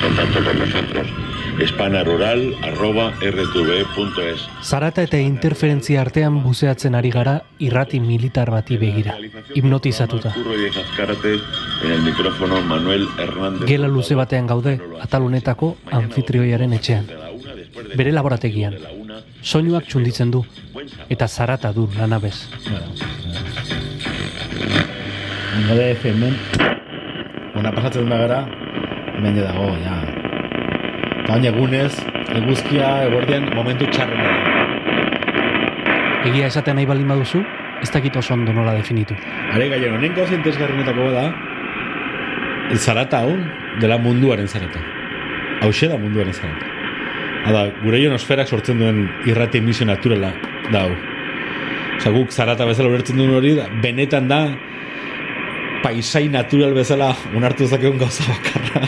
Contacto con nosotros. espanarural.rtv.es Zarata eta interferentzia artean buzeatzen ari gara irrati militar bati begira. Hipnotizatuta. En el micrófono Manuel Hernández. Gela luze batean gaude, atalunetako anfitrioiaren etxean. Bere laborategian. Soinuak txunditzen du, eta zarata du lanabez. Nire FM-en, una pasatzen da gara, ja dago, ja. Eta baina egunez, eguzkia eguerdian momentu txarren da. Egia esaten nahi baldin baduzu, ez dakit oso ondo nola definitu. Are gaien, honen gauza interesgarrenetako da, zarata hau, dela munduaren zarata. Hau da munduaren zarata. Hala, gure ionosferak sortzen duen irrati emisio naturala da hau. Osa, guk zarata bezala ulertzen duen hori, benetan da, paisai natural bezala unartu zakeun gauza bakarra.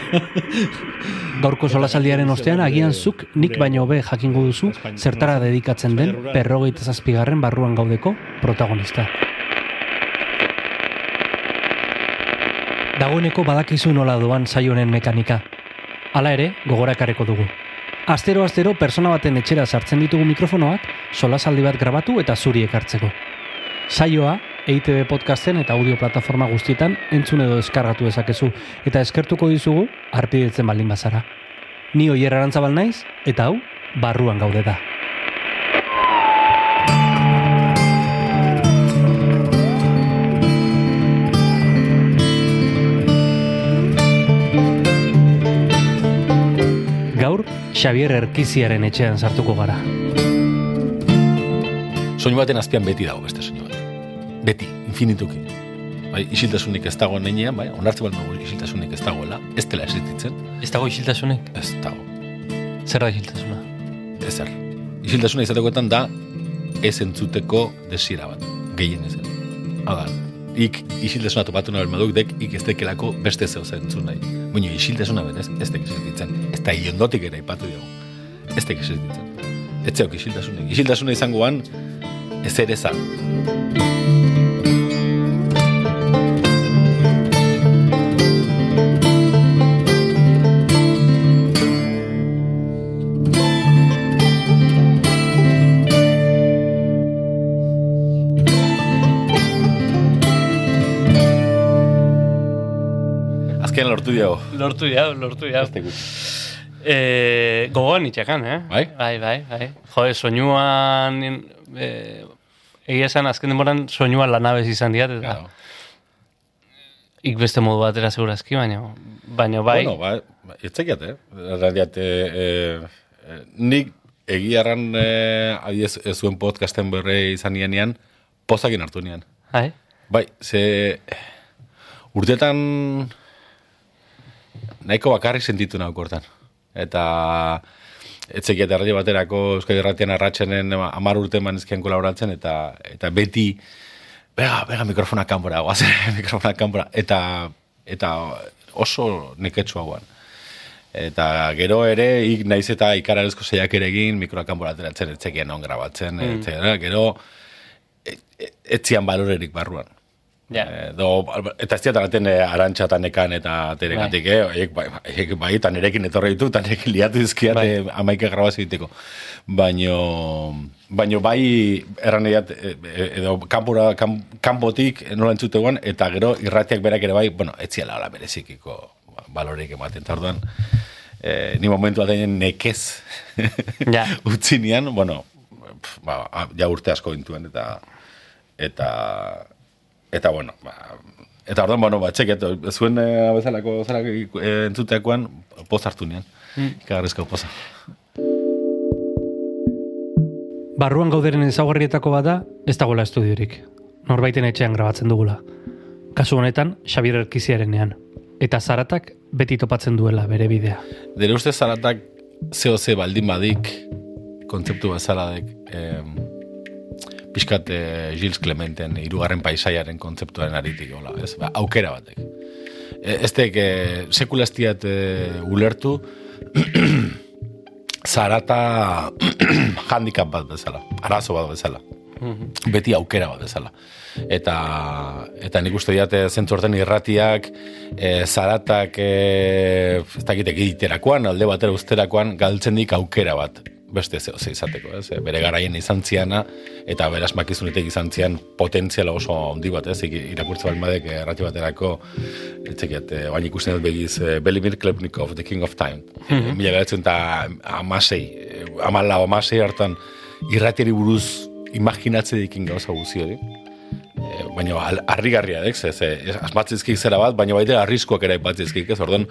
Gaurko solasaldiaren ostean, agian zuk nik baino hobe jakingo duzu zertara dedikatzen den perrogeita zazpigarren barruan gaudeko protagonista. Dagoeneko badakizu nola doan saio honen mekanika. Hala ere, gogorakareko dugu. Astero astero persona baten etxera sartzen ditugu mikrofonoak, solasaldi bat grabatu eta zuri ekartzeko. Saioa, EITB podcasten eta audio plataforma guztietan entzun edo eskargatu dezakezu eta eskertuko dizugu arpidetzen baldin bazara. Ni oier arantzabal naiz eta hau barruan gaude da. Gaur Xavier Erkiziaren etxean sartuko gara. Soinu baten azpian beti dago beste soinu bat. Beti, infinituki. Bai, isiltasunik ez dago neinean, bai, onartzen bat nago isiltasunik ez dagoela, ez dela existitzen, Ez dago isiltasunik? ez dago. Zer da isiltasuna? Ezer. Isiltasuna izatekoetan da ez entzuteko desira bat, gehien ez. Hau da, ik isiltasuna topatu nahi maduk dek ik ez dekelako beste zeu entzun nahi. Baina isiltasuna berez, ez dek existitzen. Ez da iondotik ere ipatu dugu. Ez dek existitzen. Ez zeok isiltasunik. Isiltasuna izangoan, ez ere zan. Azken lortu diago. Lortu jau, lortu gutxi. E, gogoan itxakan, eh? Bai? Bai, bai, bai. Jo, soinuan... E, egia esan, azken denboran soinuan lanabez izan diat, eta Claro. ik beste modu batera segurazki, baina, baina bai. Bueno, ba, etzekiat, eh? Radiat, eh, eh, nik egiarran eh, adiez, ez zuen podcasten berre izan nianean, pozakin hartu nian. Bai? Bai, ze urtetan nahiko bakarrik sentitu nauk hortan. Eta etzekiat erradio baterako Euskadi Erratian arratxenen amar urte manezkian kolaboratzen, eta, eta beti, bega, bega mikrofona kanpora, guazen mikrofona kanpora, eta, eta oso neketsua guan. Eta gero ere, ik naiz eta ikararezko zeiak ere egin, mikroa kanpora ateratzen, etzekian on grabatzen, mm. gero, et, et, etzian balorerik barruan. Eh, do, eta ez diat araten eh, arantxa eta eta teregatik, eh? Eiek, bai, eiek, bai, eta nerekin etorri ditu, eta nerekin liatu dizkiat Bai. eh, amaike grabazio egiteko. Baino, baino bai, erran edat, edo kanpora, kan, kanpotik nola entzuteguan, eta gero irratiak berak ere bai, bueno, etziela ala berezikiko baloreik ematen tarduan. Eh, ni momentu ateinen nekez Ja. utzi nian, bueno, pf, ba, ja urte asko gintuen, eta eta eta bueno, ba, eta orduan, bueno, ba, txeket, zuen e, bezalako zara e, entzuteakoan, poz hartu nian, mm. poza. Barruan gauderen ezaugarrietako bada, ez dagoela estudiorik. Norbaiten etxean grabatzen dugula. Kasu honetan, Xabier Erkiziarenean. Eta zaratak beti topatzen duela bere bidea. Dere uste zaratak zeo ze baldin badik, kontzeptu bezaladek, em, pixkat eh, Gilles Clementen irugarren paisaiaren kontzeptuaren aritik, hola, ez? Ba, aukera batek. E, ez tek, e, sekulaztiat e, ulertu, zarata handicap bat bezala, arazo bat bezala. beti aukera bat bezala. Eta, eta nik uste diate zentzu horten irratiak, e, zaratak, e, ez dakit egiterakoan, alde batera usterakoan, galtzen dik aukera bat beste zeo ze izateko, ez? Bere garaien izan ziana, eta beraz makizunetek izan zian potentziala oso handi bat, ez? Irakurtze baldin badek errati baterako, etzekiat, eh, baina ikusten dut begiz, eh, Belimir Klepnikov, The King of Time. Mhm. Mila beratzen eta amasei, eh, amala amasei hartan, irratiari buruz imaginatze dikin gauza guzi hori. Baina harrigarria, ez? Ez, ez, asmatzizkik zera bat, baina baita arriskoak ere aipatzizkik, ez? Orduan,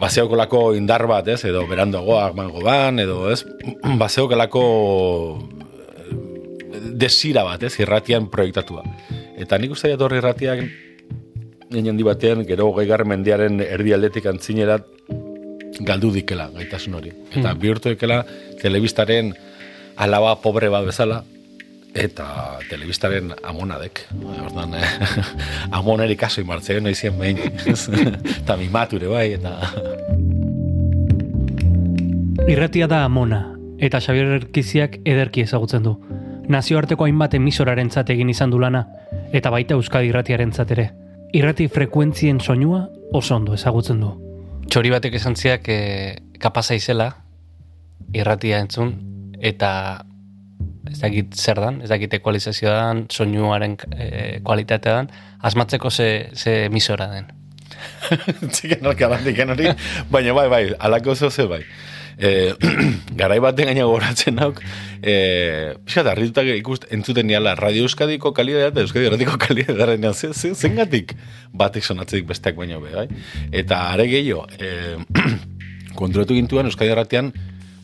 bazeokolako indar bat, ez? Edo berandoagoak mango ban, edo, ez? Bazeokolako eh, desira bat, ez? Irratian proiektatua. Eta nik uste dut horri irratiak handi batean, gero gaigarren mendiaren erdi aldetik antzinerat galdu dikela gaitasun hori. Eta bihurtu dikela telebistaren alaba pobre bat bezala, eta telebistaren amonadek. Ordan, eh, amoneri kaso imartzen, noizien behin. eta mimature bai, eta... Irratia da amona, eta Xabier Erkiziak ederki ezagutzen du. Nazioarteko hainbat emisoraren egin izan du lana, eta baita Euskadi irratiaren ere. Irrati frekuentzien soinua oso ondo ezagutzen du. Txori batek esan ziak e, kapasa izela, irratia entzun, eta ez dakit zer dan, ez dakit ekualizazioa dan, soinuaren e, kualitatea dan, asmatzeko ze, ze emisora den. Txiken alka bandiken hori, baina bai, bai, alako zeu ze bai. E, garai baten gaina goratzen nauk, e, pixat, arritutak ikust, entzuten niala Radio Euskadiko kalidea eta Euskadi Erratiko kalidea daren ze, ze, zengatik batek sonatzedik besteak baino be, bai? Eta are gehiago, e, konturatu gintuan Euskadi Erratian,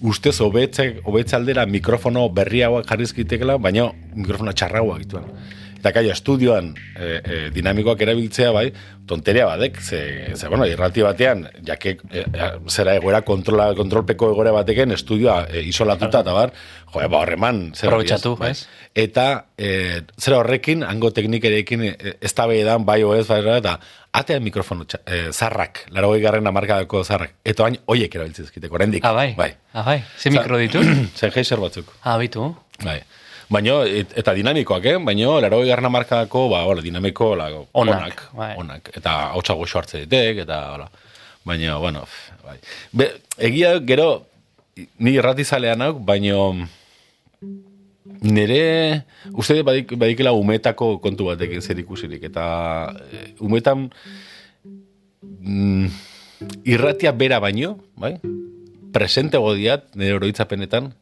ustez hobetzek hobetze aldera mikrofono berriagoak jarrizkitekela, baina mikrofono txarragoak dituen. Eta kaia, estudioan e, e, dinamikoak erabiltzea bai, tonteria badek, ze, ze bueno, irrati batean, jake, e, e, zera egoera kontrola, kontrolpeko egoera bateken, estudioa e, isolatuta, eta bar, jo, ba, horreman, zer hori, Aprobetxatu, bai. Eta, e, zera horrekin, hango teknikerekin, e, ez da bai o ez, bai, eta atean mikrofono txa- e, zarrak, laro garren amarkadako zarrak, eta bain, oiek erabiltzizkiteko, oraindik. Ah, bai? Bai. Ah, bai? Ze mikro ditu? Sennheiser batzuk. ah, bitu. Bai. Baino, et, eta dinamikoak, eh? Baino, laro garna markadako, ba, hola, dinamiko, la, Onak, bai. onak. Eta hautsa goxo hartze ditek, eta, hola. Baina, bueno, bai. Be, egia, gero, ni irratizalean hau, baino, nire, uste dut badik, badikela umetako kontu batekin zer ikusirik, eta e, umetan mm, irratia bera baino, bai? presente godiat, nire oroitzapenetan,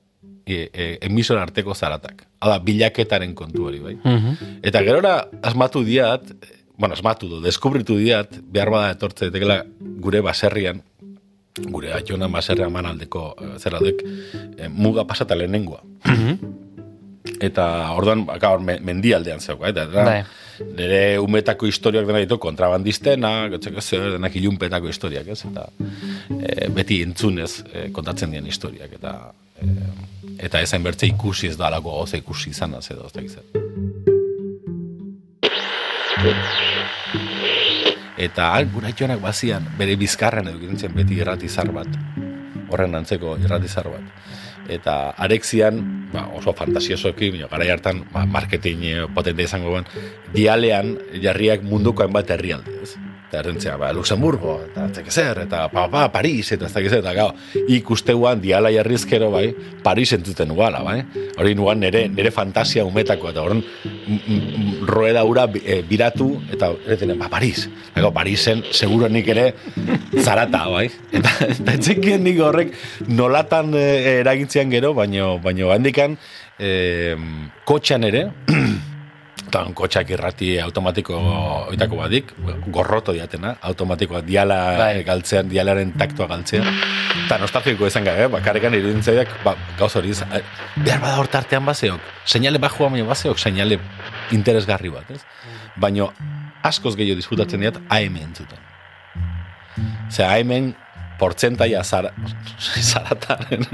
e, e, emisor arteko zaratak. Hala, bilaketaren kontu hori, bai? Mhm. Eta gerora asmatu diat, eh, bueno, asmatu du, deskubritu diat, behar bada etortze daitekeela gure baserrian, gure atxona baserrian manaldeko eh, zeradek, eh, muga pasata lehenengoa. Eta orduan, me- mendialdean zeuka, eta eta Bai. nire umetako historiak dena ditu, kontrabandistena, gotzeko zer, denak ilunpetako historiak, ez? Eta e, beti entzunez e, kontatzen dien historiak, eta e, eta ezain bertze ikusi ez da alako goza ikusi izan az edo, ez. Eta han gura joanak bazian, bere bizkarren edo gintzen beti irratizar bat, horren antzeko irratizar bat. Eta arexian, ba, oso fantasiosoki, baina garai hartan ba, marketing eh, potente izango ban, dialean jarriak munduko hainbat herrialde, ez? Eta errentzea, ba, Luxemburgo, eta zeke zer, eta pa, pa, Paris, eta ez dakit zer, eta gau, ikusteuan diala jarrizkero, bai, Paris entzuten uala, bai? Hori nuan nere, nere fantasia umetako, eta horren roeda ura bi- eh, biratu, eta ereten, ba, Paris. Ego, Parisen, seguro nik ere, zarata, bai? Eta, eta etzekien nik horrek nolatan eh, eragintzean gero, baino, baino handikan, eh, kotxan ere, eta kotxak irrati automatiko oitako badik, gorroto diatena, automatikoa diala Bai. eh, galtzean, dialaren taktua galtzean. Eta nostalgiko izan gabe, bakarrekan iruditzaidak, ba, gauz hori, iz- eh, behar bada hor tartean bazeok, seinale bajua baina bazeok, seinale interesgarri bat, ez? Baina askoz gehiago disfrutatzen diat AM entzuten. Ze AM portzentaia zara, zarataren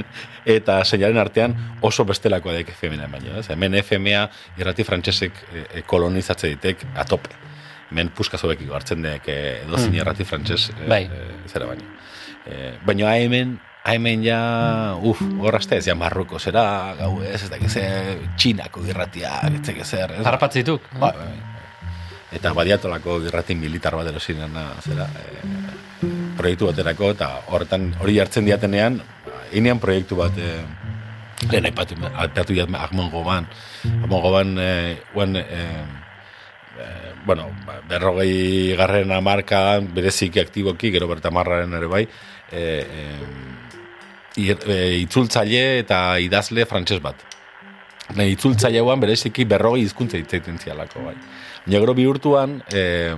eta seinalen artean oso bestelakoa daik FMA baino. Ez? Hemen FMA irrati frantsesek e, kolonizatze ditek atope. Hemen puskazobekiko hartzen dek e, edo zin irrati frantses e, Bai. e, zera baino. E, baina hemen hemen ja, uf, horrazte ez ja Marruko zera, gau ez, ez dakiz, txinako irratia, ez dakiz zer, ez? Harpatzituk. Bai, bai, bai. Eta badiatolako irrati militar bat erosinen, zera, e, proiektu baterako, eta horretan, hori hartzen diatenean, inean proiektu bat, e, lehen aipatu, aipatu jat, Agmon Goban, Agmon Goban, e, uen, e, e, bueno, berrogei garren amarka, bereziki aktiboki, gero berta marraren ere bai, e, e, itzultzaile eta idazle frantses bat. Ne, itzultzailean bereziki berrogei hizkuntza hitzaiten zialako, bai. Baina gero bihurtuan, e,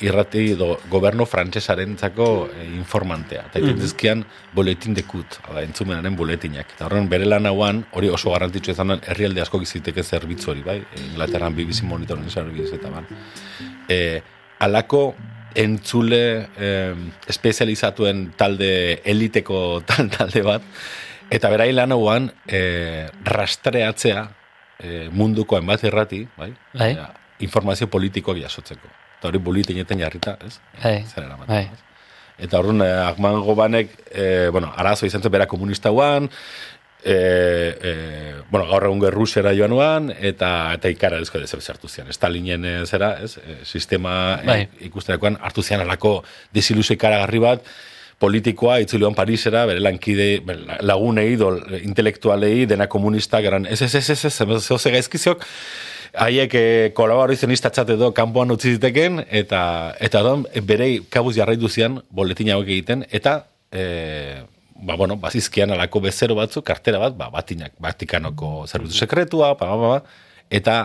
irrati do, goberno frantsesaren zako e, informantea. Eta mm dizkian boletin dekut, ala, entzumenaren boletinak. Eta horren bere lan hauan, hori oso garrantzitsu izan den, herrialde asko giziteke zerbitzu hori, bai? E, Inglaterran BBC monitoren zerbitzu eta ban. E, alako entzule e, espezializatuen talde eliteko tal, talde bat, eta berai lan hauan e, rastreatzea e, munduko hainbat irrati, bai? Bai. Informazio politikoak jasotzeko. Eta hori bulitinetan jarrita, ez? Bai. Zer eramaten, Bai. ez? Eta horren, eh, Agman Gobanek, eh, bueno, arazo izan zen bera komunista guan, eh, eh, bueno, gaur egun gerrusera joanuan, eta, eta ikara ezko dezer sartu zian. Stalinen eh, zera, ez? Eh, sistema Bai. eh, ikusterakoan hartu zian alako desilusio ikaragarri bat, politikoa, itzulion Parisera, bere lankide, bere lagunei, dol, intelektualei, dena komunistak, eran, ez, ez, ez, ez, ez, ez, ez, gaizkiziok, haiek eh, kolaborazionista edo kanpoan utzi ziteken, eta, eta don, berei kabuz jarraitu zian, boletin hauek egiten, eta, e, ba, bueno, bazizkian alako bezero batzuk, kartera bat, ba, batinak, Vatikanoko zerbitzu sekretua, ba, ba, ba, ba, eta,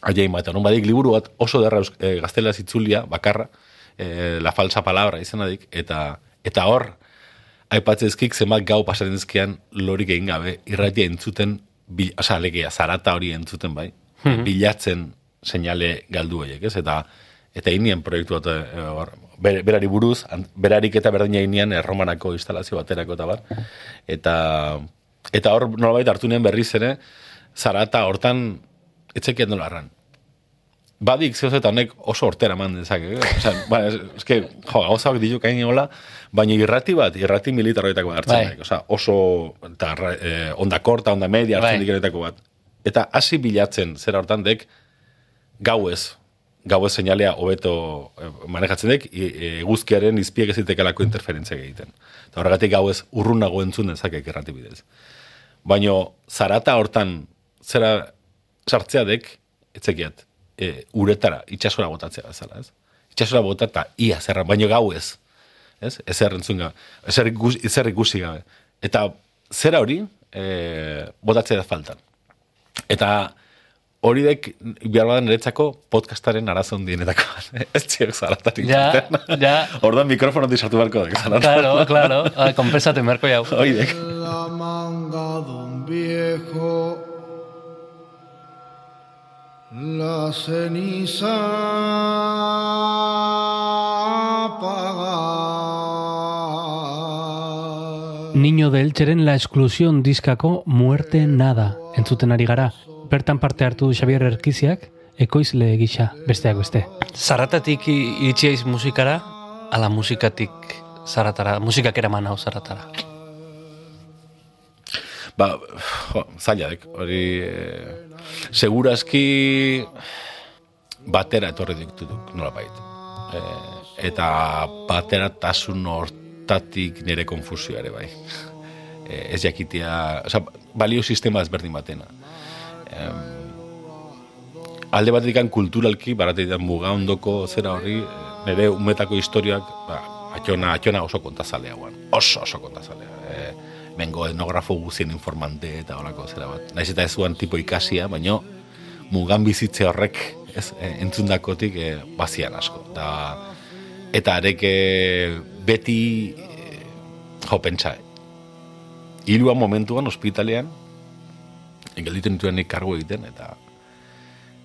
Aia bat, non badik liburu bat oso derra e, gaztelaz itzulia, bakarra, e, la falsa palabra izenadik, eta eta hor, aipatzezkik zenbat gau pasaren dizkian lorik egin gabe, irratia entzuten, bil, alegia, zarata hori entzuten bai, bilatzen seinale galdu horiek, ez? Eta eta inien proiektu bat, e, hor, ber- berari buruz, berarik eta berdina inian erromanako instalazio baterako eta bar. Eta, eta hor nolabait hartu nien berriz ere, zarata hortan, etzekian nola arran. Badik zehoz eta honek oso hortera eman dezake. Eh? Osa, ba, es, es que, jo, gauzak ditu kain hola, baina irrati bat, irrati militarroetako bat hartzen. Bai. Osa, oso, eta, eh, onda korta, onda media hartzen Bai. bat. Eta hasi bilatzen, zera hortan dek, gauez, gauez seinalea hobeto eh, manejatzen dek, e- eguzkiaren izpiek ezitekalako interferentzia egiten. Eta horregatik gauez urrunago entzun dezakek irrati bidez. Baina zarata hortan zera sartzea dek, etzekiat, e, uretara, itxasora botatzea bezala, ez? Itxasora botata, ia zerra, baino gau ez. Ez? Ezer entzun gabe. Ezer ikusi gabe. Eta zera hori, e, botatzea da faltan. Eta hori dek, behar badan niretzako podcastaren arazo handienetako. bat. ez txiok zaratarik. Ja, ja. Ordan mikrofono disartu barko dek. Claro, claro. Ah, Kompensatu merko jau. Hori dek. la manga de un viejo la ceniza apagar. Niño de Elcheren la exclusión diskako muerte nada entzuten ari gara. Bertan parte hartu du Xavier Erkiziak, ekoizle gisa, besteak beste. Zaratatik i- iritsi aiz musikara, ala musikatik zaratara, musikak eraman hau zaratara. Ba, jo, zailak, hori... Eh, seguraski batera etorri ditutuk, nola bait. Eh, eta bateratasun hortatik nire konfusioa ere bai. Eh, ez jakitia, oza, balio sistema ezberdin batena. Em, alde batetik kulturalki, baratetik muga ondoko zera horri, eh, nire umetako historiak, ba, atxona, atxona oso kontazalea guan. Oso, oso kontazalea. E, mengo etnografo guzien informante eta horako zera bat. Naiz eta ez zuan tipo ikasia, baino mugan bizitze horrek ez, e, entzundakotik e, bazian asko. Da, eta areke beti e, jo pentsa, hiruan momentuan ospitalean, gelditu nituen nik kargu egiten, eta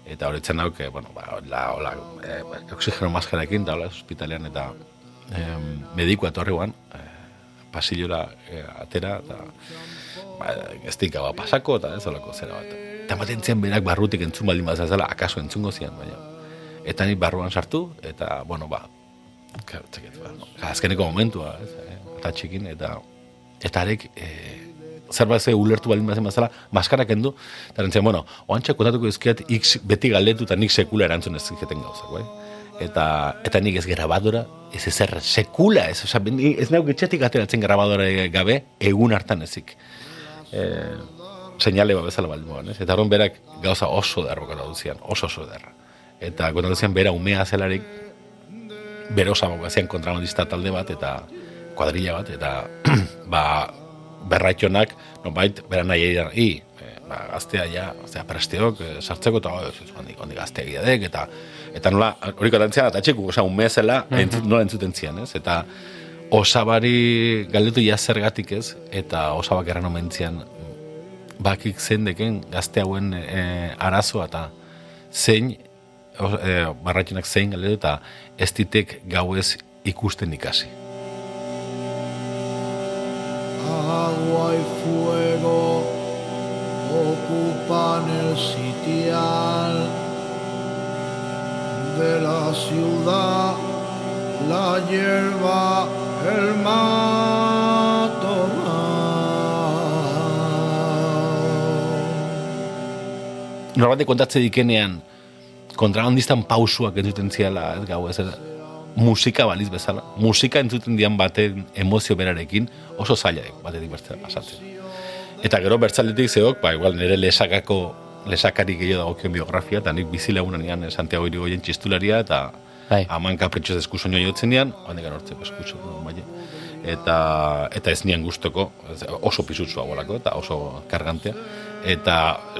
eta horretzen hau, que, bueno, ba, la, hola, e, oxigeno maskarakin, da, hola, ospitalean, eta em, mediku etorri guan, e, pasillora e, atera, eta ba, ez dik ba, pasako, eta ez olako zera bat. Eta ematen zian berak barrutik entzun baldin bat zela, akaso entzungo zian, baina. Eta ni barruan sartu, eta, bueno, ba, txeket, ba, azkeneko momentua, ez, eh, eta txikin, eta eta arek e, zerbait ze ulertu balin bazen bazala, maskara kendu, eta rentzen, bueno, oantxe kontatuko izkiat X beti galdetu eta nik sekula erantzun ez ziketen gauzak, bai? Eta, eta nik ez grabadora, ez ezer, sekula, ez, oza, ez nauk etxetik ateratzen grabadora gabe, egun hartan ezik. E, seinale bat bezala baldin moan, ez? Eta horren berak gauza oso derro gara duzian, oso oso derra. Eta kontatu duzian bera umea zelarik, bere osaboko zian kontrabandista talde bat, eta kuadrilla bat, eta ba, berraitionak, no bait, bera nahi i, e, ba, gaztea ja, gaztea presteok, e, sartzeko, eta oh, ondik, ondik gaztea egia eta, eta nola, hori kotantzia, eta txeku, oza, un mezela, entzut, nola entzuten zian, ez, eta osabari galdetu ja zergatik ez, eta osabak erran omentzian, bakik zein deken gazte hauen e, arazoa, eta zein, e, barratxonak zein galdetu, eta ez ditek gauez ikusten ikasi. agua y fuego ocupan el sitial de la ciudad, la hierba, el matorral. Norbait kontatze dikenean kontrabandistan pausuak entzuten ziala, ez gau ez, musika baliz bezala. Musika entzuten dian baten emozio berarekin oso zaila batetik bertzera pasatzen. Eta gero bertzaletik zeok, ba, igual nire lesakako lesakari gehiago dagokion biografia, eta nik bizi lagunan ean Santiago Irigoyen txistularia, eta Bai. aman kapritxoz eskuso nio jotzen dian, handik anortzeko eskuso, bai. Eta, eta ez nian gustoko, oso pisutsua bolako, eta oso kargantea. Eta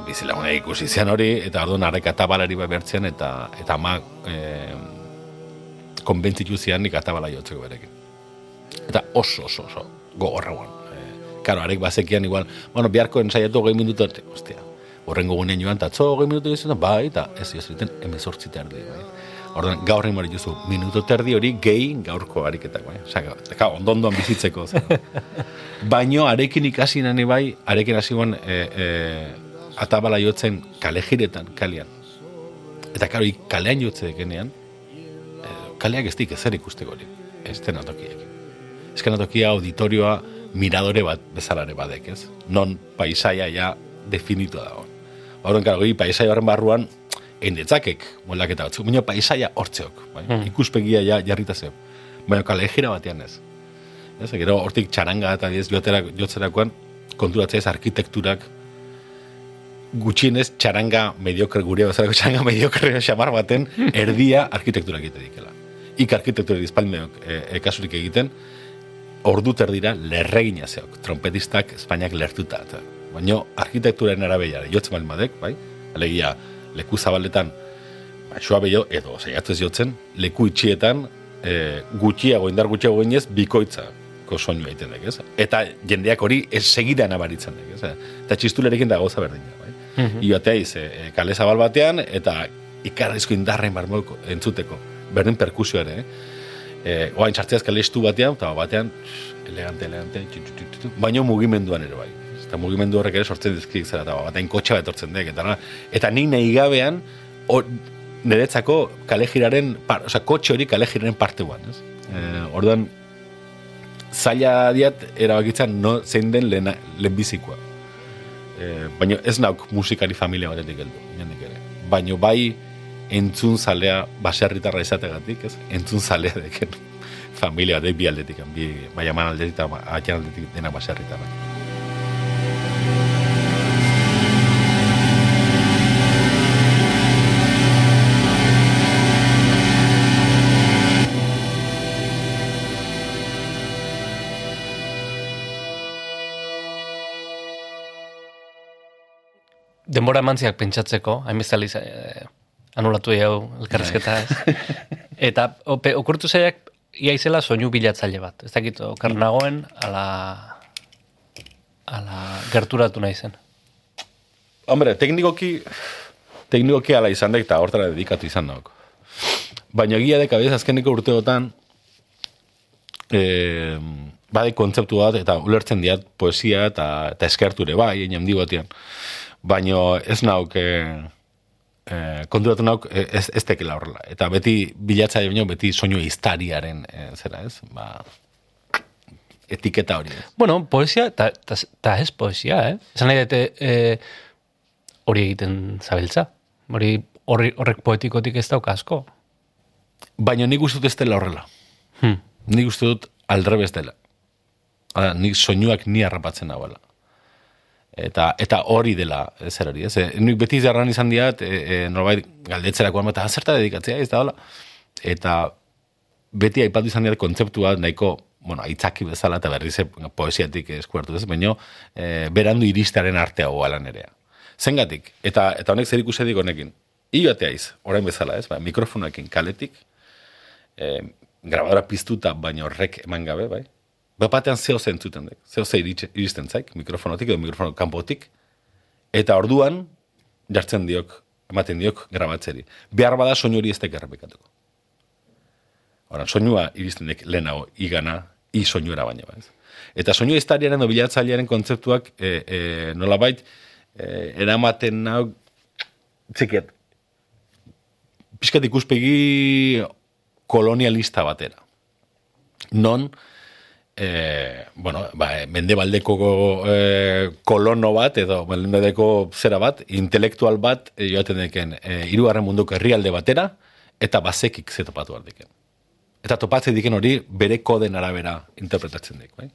bizi laguna ikusi zian hori, eta orduan areka tabalari bai bertzean, eta, eta ama e, konbentzitu zian nik atabala jotzeko berekin. Eta oso, oso, oso, gogorra guan. E, karo, arek bazekian igual, bueno, biharko ensaiatu hogei minutu arte, ostia, horrengo gunean joan, eta atzo hogei minutu izan, bai, eta ez ez emezortzi terdi, bai. Orduan, gaur hori juzu, minutu terdi hori gehi gaurko ariketak, bai. Osa, ga, ondondoan bizitzeko. Oza. Baino, arekin ikasi nani bai, arekin hasi guan, e, e, atabala jotzen kale jiretan, kalean. Eta karo, kalean jotze dekenean, e, kaleak ez dik ezer ikusteko hori, estenatokiek. Eskenatokia auditorioa miradore bat bezalare badek, ez? Non paisaia ja definitua dago. Horren, karo, paisaia horren barruan, endetzakek moldaketa batzuk, baina paisaia hortzeok, bai? ikuspegia ja jarrita zeu. Baina kale jira batean ez. Ez, gero hortik txaranga eta diez jotera, jotzerakoan konturatzea ez arkitekturak gutxienez txaranga mediokre gure bezalako txaranga mediokre xamar baten erdia arkitektura egite dikela. Ik arkitektura dizpalmeok e, e, kasurik egiten, ordu terdira lerregina zeok, trompetistak Espainiak lertuta. Eta, baina arkitekturaren arabeiare, jotzen bali madek, bai? Alegia, leku zabaletan, ba, suabe jo, edo, saiatu ez jotzen, leku itxietan, e, gutxiago, indar gutxiago ginez, bikoitza ko soinu egiten dek, ez? Eta jendeak hori ez segida nabaritzen dek, ez? Eta txistulerekin da gauza berdina, bai? Ioatea iz, e, kale zabal batean, eta ikarrizko indarren barmolko entzuteko, berdin perkusio ere, eh? E, oain sartzeaz kale estu batean, eta batean, elegante, elegante, txu, txu, txu, txu, baino mugimenduan ere bai. Eta mugimendu horrek ere sortzen dizkik zera, eta batean kotxe bat etortzen dek, eta, eta nik nahi gabean, hor, niretzako kale jiraren, par, oza, kotxe hori kale jiraren parte guan, ez? E, orduan, zaila diat erabakitzen no zein den lehen, lehenbizikoa. E, baina ez nauk musikari familia batetik heldu, jendik ere. Baina bai entzun zalea baserritarra izategatik, ez? Entzun zalea deken familia batek bi aldetik, bi, bai aman aldetik eta aldetik dena baserritarra. Denbora pentsatzeko, hainbestali e, anulatu hau elkarrezketa ez. Eta ope, okurtu zaiak ia izela soinu bilatzaile bat. Ez dakit, okar nagoen, ala, ala gerturatu nahi zen. Hombre, teknikoki, teknikoki ala izan dek eta hortara dedikatu izan dago. Baina egia dek abiez azkeneko urteotan, eh, bade kontzeptu bat eta ulertzen diat poesia eta, eta eskerture bai, egin handi Baina ez nauk, eh, eh, konturatu nauk eh, ez, ez tekela horrela. Eta beti bilatzaile baino beti soinu iztariaren eh, zera ez, ba, etiketa hori. ez? Bueno, poesia, eta ta, ta ez poesia, eh? Esan nahi dute eh, hori egiten zabiltza. Hori horrek poetikotik ez dauka asko. Baina nik uste dut ez dela horrela. Hmm. Nik uste dut aldrebez dela. Hala, nik soinuak ni harrapatzen hauela. Eta, eta hori dela zer hori, ez? E, nik beti zerran izan diat, e, e, norbait galdetzerakoan, eta zerta dedikatzea, ez da hola? Eta beti aipatu izan diat kontzeptua nahiko, bueno, aitzaki bezala eta berriz poesiatik eskuartu ez, baino e, berandu iristearen artea goala nerea. Zengatik, eta, eta honek zer ikusedik honekin. Ioatea iz, orain bezala ez, ba, mikrofonoekin kaletik, e, grabadora piztuta, baina horrek eman gabe, bai? Bapatean zeo zen zuten dek, zeo ze iristen zaik, mikrofonotik edo mikrofono kanpotik, eta orduan jartzen diok, ematen diok grabatzeri. Behar bada soinu hori ez da errepikatuko. Ora, soinua iristen dek lehenago, igana, i soinuera baina, bai. Eta soinu iztariaren edo bilatzailearen kontzeptuak e, e, nolabait e, eramaten nau txikiet pixkat ikuspegi kolonialista batera. Non, e, bueno, ba, mendebaldeko e, kolono bat, edo mendebaldeko zera bat, intelektual bat, e, joaten deken, e, irugarren munduko herrialde batera, eta bazekik ze topatu aldeken. Eta topatzen diken hori bere koden arabera interpretatzen dik, bai?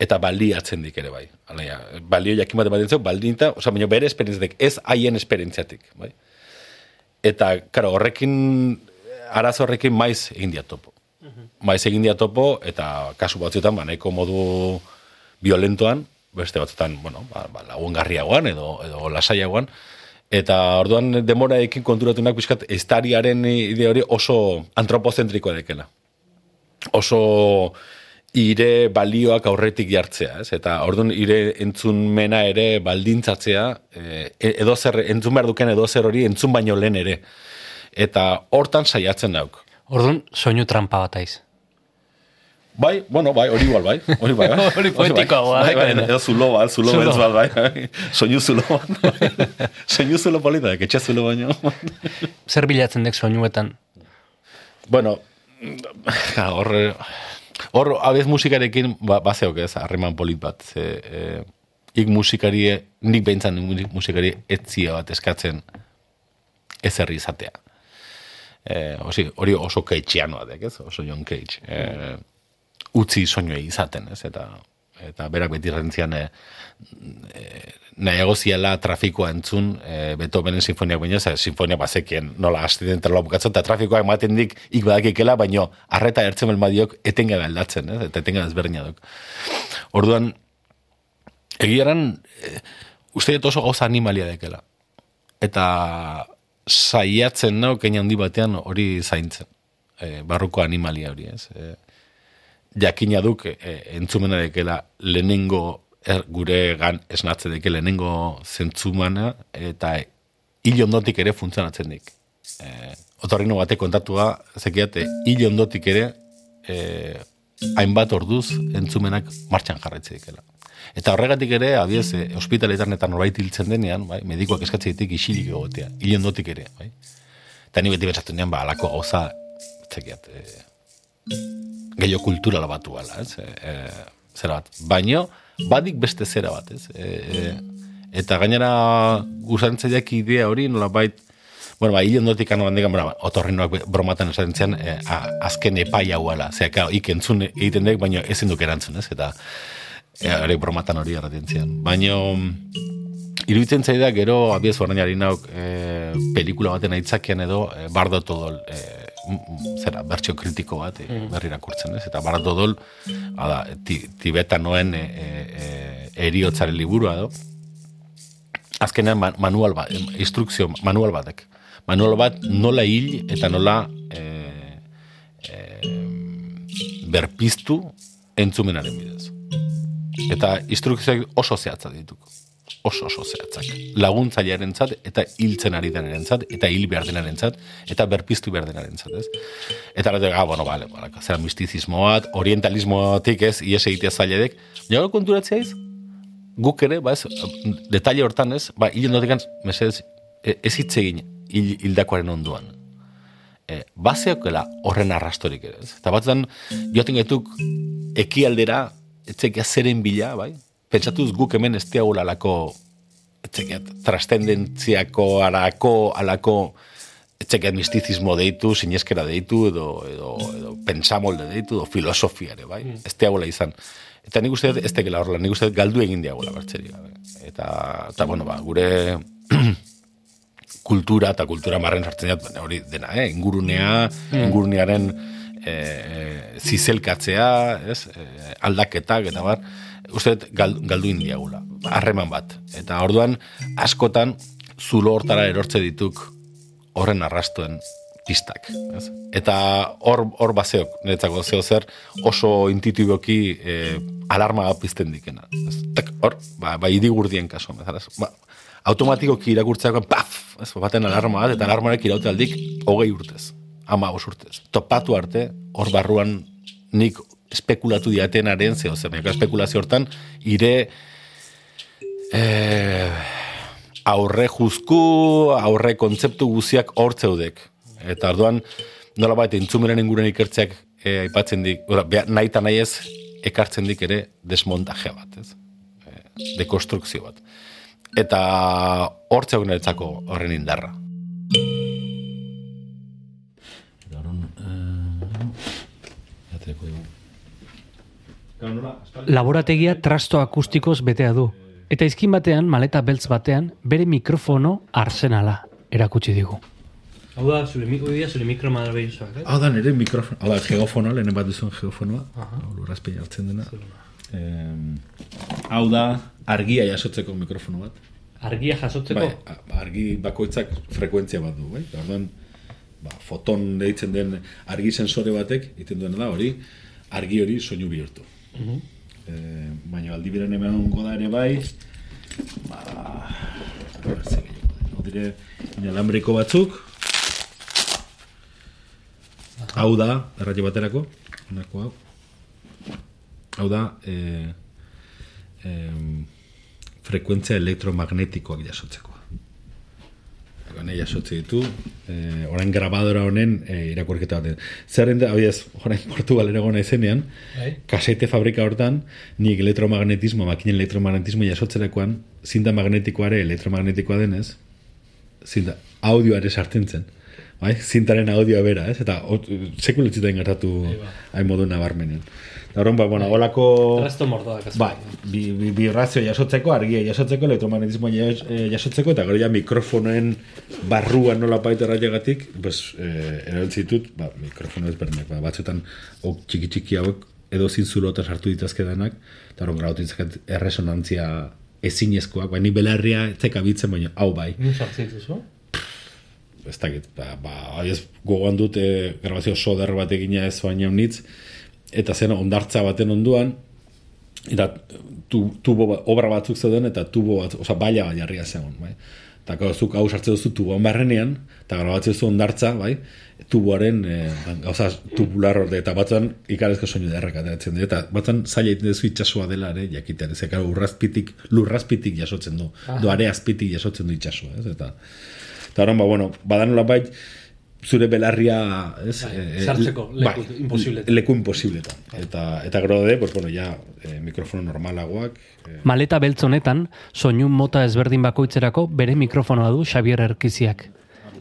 Eta baliatzen dik ere, bai. Alaia, balio jakin bat ematen zeu, baldinta, oza, baina bere esperientziatik, ez haien esperientziatik, bai? Eta, karo, horrekin, arazo horrekin maiz egin dia topo. Maiz egin dia topo, eta kasu batzuetan, ba, nahiko modu violentoan, beste batzuetan, bueno, ba, ba, lagungarriagoan edo, edo lasaiagoan, eta orduan demoraekin konturatunak pixkat, estariaren ide hori oso antropozentrikoa dekela. Oso ire balioak aurretik jartzea, ez? Eta orduan ire entzunmena ere baldintzatzea, eh, edo zer, entzun behar duken edo zer hori entzun baino lehen ere. Eta hortan saiatzen dauk. Orduan, soinu trampa bat aiz. Bai, bueno, bai, hori igual, bai. Hori bai, bai. Hori poetikoagoa, Bai, bai, bai. edo zulo bat, zulo beltz bat, bai. bai. Soinu zulo bat. bai. Soinu zulo polita, etxe zulo baino. Zer bilatzen dek soinuetan? bueno, hor, hor, abez musikarekin, ba, bazeok ez, harreman polit bat. Ze, eh, ik musikari, nik behintzan musikari etzia bat eskatzen ezerri izatea. Eh, osi, hori oso keitxianoa dek, ez? Oso John Cage. Eh, utzi soinuei izaten, ez? Eta eta berak beti rentzian e, e, nahiago ziela trafikoa entzun e, Beethovenen sinfoniak baino, ze sinfonia bazekien nola hasti den terloa bukatzen, eta trafikoa ematen dik ik badakikela, baino arreta ertzen belmadiok etengabe aldatzen, ez? eta etengabe ezberdina duk. Orduan, egiaran, e, uste dut oso gauza animalia dekela. Eta saiatzen nau, keina handi batean hori zaintzen. E, barruko animalia hori, ez? E, jakina duk e, entzumena dekela lehenengo er, gure gan esnatze deke lehenengo zentzumana eta hil ondotik ere funtzionatzen dik. E, otorrino batek kontatua, zekiate, hil ondotik ere e, hainbat orduz entzumenak martxan jarraitze dikela. Eta horregatik ere, abiez, e, ospitaletan eta norbait hiltzen denean, bai, medikoak eskatzen ditik isilik egotea, hil ondotik ere, bai. Eta ni beti betzatzen nean, ba, alako gauza, zekiat, e, gehiago kulturala batu ala, ez? E, zera bat. Baino, badik beste zera bat, ez? E, e, eta gainera gusantzaileak idea hori nola bait, bueno, ba, hile ondotik ano handikan, bueno, otorrinoak be- bromatan esaten zian, e, azken epai hauela. Zera, claro, ik entzun egiten dek, baino ezin duk erantzun, ez? Eta e, hori bromatan hori erraten zian. Baino, iruditzen zaida gero abiez orain ari nauk e, pelikula baten aitzakian edo e, bardo todol e, m- zera, bertxio kritiko bat e, berri irakurtzen ez? Eta bardo todol ada, ti, tibetanoen e, e, eriotzaren liburua edo. Azkenean ma- manual bat, instrukzio manual batek. Manual bat nola hil eta nola e, e, berpiztu entzumenaren bidez eta instrukzioak oso zehatza dituko oso oso zehatzak. Laguntzailearen zat, eta hiltzen ari denaren zat, eta hil behar denaren zat, eta berpiztu behar denaren zat, ez? Eta ara, ah, bueno, vale, vale, zera mistizismo bat, orientalismotik ez, ies egitea zailedek, jago konturatzea iz, guk ere, ba ez, detalle hortan ez, ba, hil ondotik mesedez, e- ez hitz egin hil, hildakoaren onduan. E, bazeokela horren arrastorik ere, ez? Eta batzutan, joaten gaituk ekialdera, etzekia zeren bila, bai? Pentsatuz guk hemen ez diagula alako, etzekiat, trascendentziako, alako, alako, etzekiat mistizismo deitu, sineskera deitu, edo, edo, edo pensamolde deitu, edo filosofiare, bai? Mm. Ez diagula izan. Eta nik uste dut, ez tekela horrela, nik uste dut galdu egin diagula bertxeria. bai? Eta, eta, bueno, ba, gure kultura eta kultura marren sartzen dut, hori dena, eh? ingurunea, ingurunearen e, zizelkatzea, ez? E, aldaketak, eta bar, uste galdu indiagula, harreman bat. Eta orduan, askotan, zulo hortara erortze dituk horren arrastuen pistak. Ez? Eta hor, hor bazeok, niretzako zeo zer, oso intuitiboki e, alarma pizten dikena. Ez? Tak, hor, ba, ba idigurdien kaso, bezala, ez? ba, automatikoki irakurtzeako, paf, ez, baten alarma bat, eta alarmarek iraute aldik hogei urtez, ama urtez. Topatu arte, hor barruan nik espekulatu diatenaren zeo zer, nik espekulazio hortan, ire eh, aurre juzku, aurre kontzeptu guziak hor zeudek. Eta orduan, nola bat, entzumeren inguren ikertzeak eh, aipatzen dik, ora, nahi eta nahi ez, ekartzen dik ere desmontajea bat, ez? Eh, dekonstrukzio bat. Eta hortzeok niretzako horren indarra. Aterako dugu. Laborategia trasto akustikoz betea du. Eta izkin batean, maleta beltz batean, bere mikrofono arsenala erakutsi digu. Hau da, zure, mi- hori da zure mikro marabillosoak, eh? Hau da, nire mikrofono, hau da, geofonoa, lehen bat duzuen geofonoa, lurrazpei hartzen dena. Em, hau da, argia jasotzeko mikrofono bat. Argia jasotzeko? Bai, argi bakoitzak frekuentzia bat du, bai? Orduan, ba, foton deitzen den argi sensore batek, egiten duena da, hori, argi hori soinu bihurtu. Eh, baina aldi biren hemen da ere bai, ba, hau dire, inalambriko batzuk, hau da, erratio baterako, honako hau, hau da, eh, em, frekuentzia elektromagnetikoak jasotzeko. Hone jasotze ditu, eh, orain grabadora honen eh, irakurketa baten. Zerren da, abiaz, orain Portugal ere gona izenean, Bai. kasete fabrika hortan, nik elektromagnetismo, makinen elektromagnetismo jasotzerakoan, zinta magnetikoare elektromagnetikoa denez, zinta audioare sartzen zen. Bai? Zintaren audioa bera, ez? Eta ot- sekulu zitain gertatu hain modu nabarmenen. Eta horren, ba, bueno, holako... Resto mordoak. azken. Bai, bi, bi, vibrazio jasotzeko, argia jasotzeko, elektromagnetismo jas, eh, jasotzeko, eta gero ja mikrofonoen barruan nola baita erraiagatik, pues, eh, erabiltzen ditut, ba, mikrofono ezberdinak, ba, batzuetan ok, txiki txiki hauek edo zinzulota sartu ditazke danak, eta grautu ditzaket erresonantzia ezinezkoak, ba, ni belarria etzeka bitzen, baina hau bai, Nun sartzen dituzu? Ez dakit, ba, ba, ez gogoan dut e, grabazio soder bat egina ez baina nitz, eta zen ondartza baten onduan, eta tu, tubo, ba- obra batzuk zeuden, eta tubo bat, oza, baila bat jarria zegoen, bai? Eta gau, zuk hau sartzen duzu tuboan barrenean, eta grabatzen duzu ondartza, bai? tuboaren, e, gauza, tubular orde, eta batzuan ikarezko soinu derrak ateratzen dira, eta batzuan zaila egiten duzu itxasua dela ere, jakitean, ez urrazpitik, lurrazpitik jasotzen du, doare azpitik jasotzen du itxasua, ez? Eta, eta horan, ba, bueno, badan bait, zure belarria, ez? Bai, eh, sartzeko eh, leku imposibletan. Leku imposibletan. Eta, eta gero de, pues, bueno, ja, eh, mikrofono normalagoak, eh, Maleta beltz honetan, soinu mota ezberdin bakoitzerako bere mikrofonoa du Xavier Erkiziak.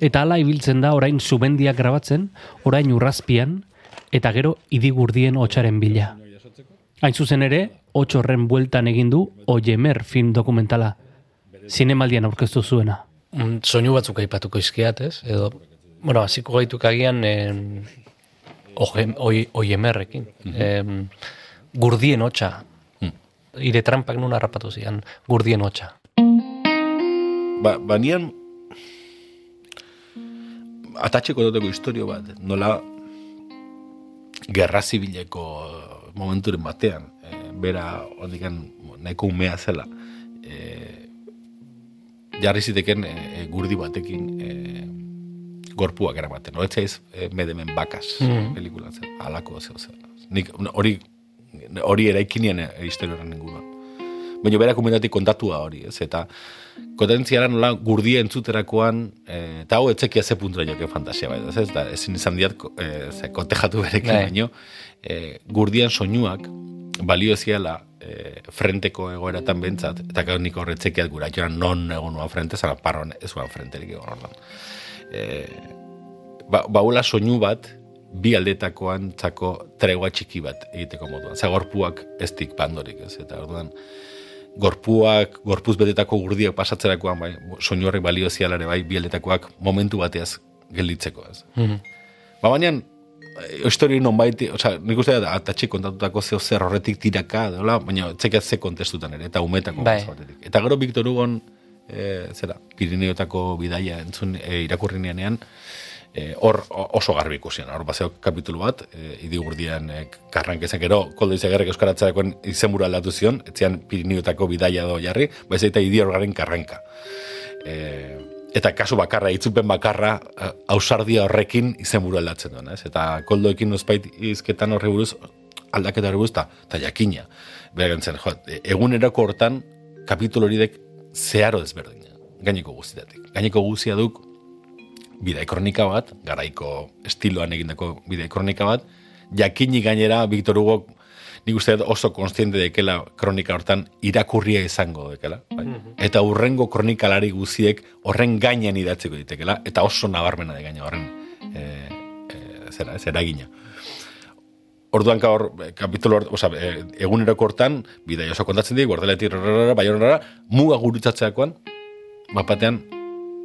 Eta hala ibiltzen da orain zubendiak grabatzen, orain urrazpian, eta gero idigurdien hotxaren bila. Hain zuzen ere, hotx horren bueltan egin du Oiemer film dokumentala. Zinemaldian aurkeztu zuena. Mm, soinu batzuk aipatuko izkiat, ez? Edo, bueno, hasiko gaituk agian em, oje- oi- oiemerrekin. Em, gurdien hotxa. Ire trampak nun harrapatu zian, gurdien hotxa. Ba, banian atatxeko duteko historio bat, nola gerra zibileko momenturen batean, e, bera ondikan nahiko umea zela, e, jarri ziteken e, gurdi batekin e, gorpuak eramaten. Horretzaiz e, medemen bakas Mhm. pelikula zen, alako zeo zen. Nik hori hori eraikinien historia horren inguruan. Baina berak umetatik kontatua hori, ez? Eta kontentziara nola gurdia entzuterakoan, e, eta hau etzekia ze puntura joke fantasia bai, ez? Eta ezin izan diat, e, ze, kotejatu berekin Bai. baino, e, gurdian soinuak, balio ziala e, frenteko egoeratan bentsat, eta gau nik horretzekiat gura, joan non egon nuan frente, zara parron ez uan frenterik egon ordan. E, ba, baula soinu bat, bi aldetakoan txako tregua txiki bat egiteko moduan. Za gorpuak ez dik pandorik, ez? Eta orduan, gorpuak, gorpuz betetako gurdiak pasatzerakoan, bai, soinu horrek balio zialare, bai, bi aldetakoak momentu bateaz gelditzeko, ez? Mhm. Ba, baina, e, histori non baiti, oza, nik uste da, atatxe kontatutako zeo zer horretik tiraka, dola, baina txekat ze kontestutan ere, eta umetako Bai. batetik. Eta gero Victor Hugon, e, zera, Pirineotako bidaia entzun e, irakurrinean, e, hor oso garbi ikusian. Hor bazeo kapitulu bat, e, idigurdian e, karrankezan gero, koldo izagarrek euskaratzerakoen izenburu aldatu zion, etzian Pirineotako bidaia do jarri, baiz eta idi horgaren karranka. E, eta kasu bakarra, itzupen bakarra, eh, ausardia horrekin izenburu aldatzen duen, ez? Eta koldoekin nozpait izketan horre buruz, aldaketa horre buruz, eta ta jakina. Beha gantzen, jo, e- egunerako hortan, kapitulu horidek zeharo desberdina, gaineko guztiatik. Gaineko guztia duk, bidai kronika bat, garaiko estiloan egindako bidai kronika bat, jakini gainera Victor Hugo nik uste oso konstiente dekela kronika hortan irakurria izango dekela. Bai? Eta urrengo kronikalari guziek horren gainean idatzeko ditekela, eta oso nabarmena de gaina horren e, e, zera, ez eragina. Orduan ka hor, eh, kapitulu hor, oza, e, eguneroko hortan, bidai oso kontatzen dik, gordeletik, rarara, baionara, muga gurutzatzeakoan, bapatean,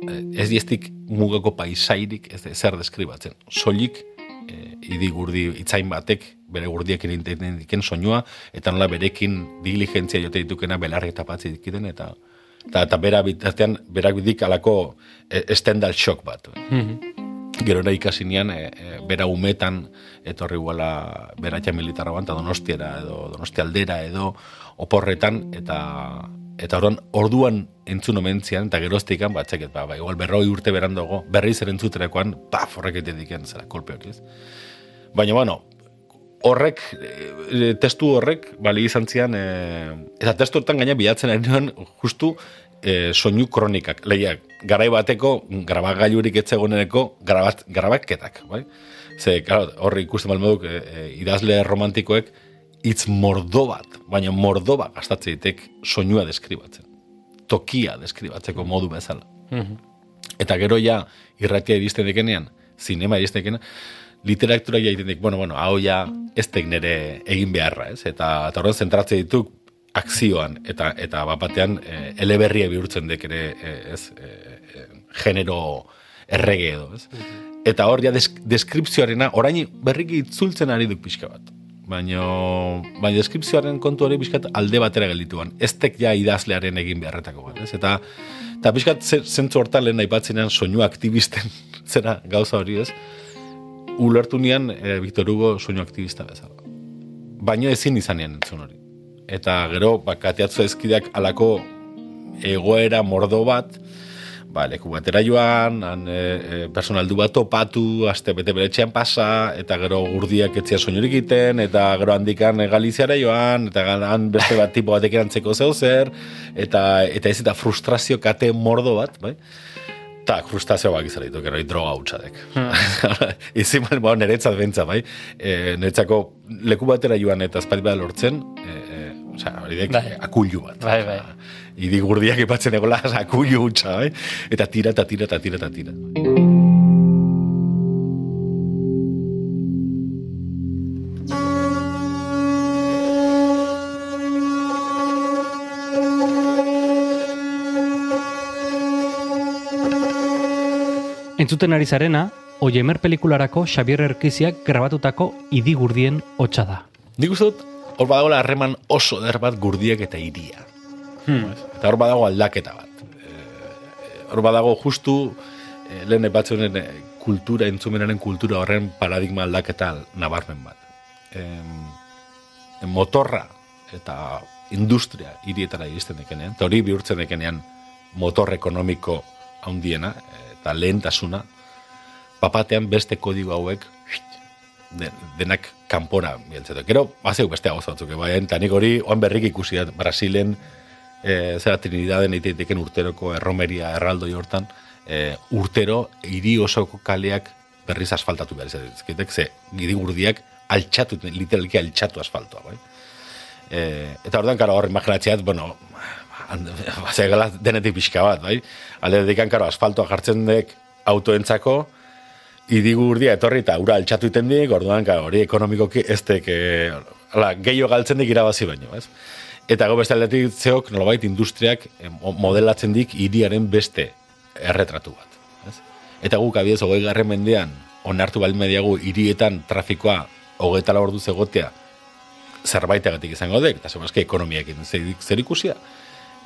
eh, ez diestik mugako paisairik ez zer deskribatzen. Soilik e, idi gurdi itzain batek bere gurdiekin egiten diken soinua eta nola berekin diligentzia jote ditukena belarri eta patzi dikiten eta eta, eta bera bitartean berak bidik alako estendal shock bat. Gero ere ikasi nian, e, e, bera umetan etorri guala beratxa militarra eta donostiera edo donostialdera edo oporretan eta eta orduan, orduan entzun omentzian, eta geroztikan, ba, txeket, ba, ba, igual berroi urte berandago, berriz ere entzuterakoan, paf, horrek diken, zera, kolpe hori, ez? Baina, bueno, horrek, e, testu horrek, bali izan zian, e, eta testu hortan gaina bilatzen ari nuen, justu, e, soinu kronikak, lehiak, garai bateko, grabagailurik etzegoneneko, grabat, grabaketak, bai? Ze, claro, horri ikusten balmeduk, e, e, idazle romantikoek, hitz mordo bat, baina mordo bat gastatzen ditek soinua deskribatzen. Tokia deskribatzeko modu bezala. Eta gero ja, irratia iristen dekenean, zinema iristen dekenean, literatura ja dik, bueno, bueno, hau ja ez tek nere egin beharra, ez? Eta, eta horren zentratze dituk akzioan, eta eta bapatean e, eleberria bihurtzen dek ere, e, ez, e, genero errege edo, ez? Eta hor ja desk deskripzioarena, orain berriki itzultzen ari duk pixka bat. Baina, baina deskripzioaren kontu hori pixkat alde batera geldituan. Ez tek ja idazlearen egin beharretako bat, ez? Eta, eta pixkat ze- zentzu hortan lehen aipatzenean soinu aktivisten zera gauza hori, ez? Ulertu nian e, Victor Hugo soinu aktivista bezala. Baina ezin izanean entzun hori. Eta gero, bakateatzu ezkideak alako egoera mordo bat, ba, leku batera joan, han, e, e, personaldu bat topatu, aste bete bere etxean pasa, eta gero gurdiak etzia soinurik egiten, eta gero handikan Galiziara joan, eta han beste bat tipo batek erantzeko zeu zer, eta, eta ez eta frustrazio kate mordo bat, bai? Tak, frustrazio bak izan gero droga hutsadek. Izin mal, ba, niretzat bentza, bai? E, niretzako leku batera joan eta espati bat lortzen, e, e, osea, hori dek, Bai. akullu bat. Bai, bai. Idi gurdiak ipatzen egola, akullu hutsa, bai? Eta tira, eta tira, eta tira, eta tira. Entzuten ari zarena, Oiemer pelikularako Xabier Erkiziak grabatutako idigurdien hotsa da. Nik uste dut, hor badagoela harreman oso der bat gurdiak eta iria. Eta hor badago aldaketa bat. Eh, Hor badago justu, eh, lehen epatzeuden eh, kultura, entzumenaren kultura horren paradigma aldaketa nabarmen bat. Em, motorra eta industria hirietara iristen dekenean, eta hori bihurtzen dekenean motor ekonomiko handiena eh, eta lehentasuna, papatean beste kodigo hauek de, denak kanpora bieltzeto. Gero, bazeu beste gauza batzuk, bai, eta nik hori oan berrik ikusi da Brasilen, e, zera Trinidaden eiteken urteroko erromeria erraldoi hortan, e, urtero hiri osoko kaleak berriz asfaltatu behar izatezikitek, ze gidigurdiak altxatu, literalki altxatu asfaltoa, bai. E, eta orduan, karo, hor imaginatzeat, bueno, zegela denetik pixka bat, bai? Alde dedikan, karo, asfaltoa jartzen dek autoentzako, idigurdia etorri eta ura altxatu iten dik, orduan, karo, hori ekonomikoki ez dek, e, ala, gehiago galtzen dik irabazi baino, ez? Eta go beste aldetik zeok, nolabait, industriak eh, mo- modelatzen dik hiriaren beste erretratu bat. Ez? Eta guk abiez, hogei garren mendean, onartu baldin mediagu hirietan trafikoa hogeita orduz egotea zerbaitegatik izango dek, eta segurazki ekonomiakin zer, zer ikusia.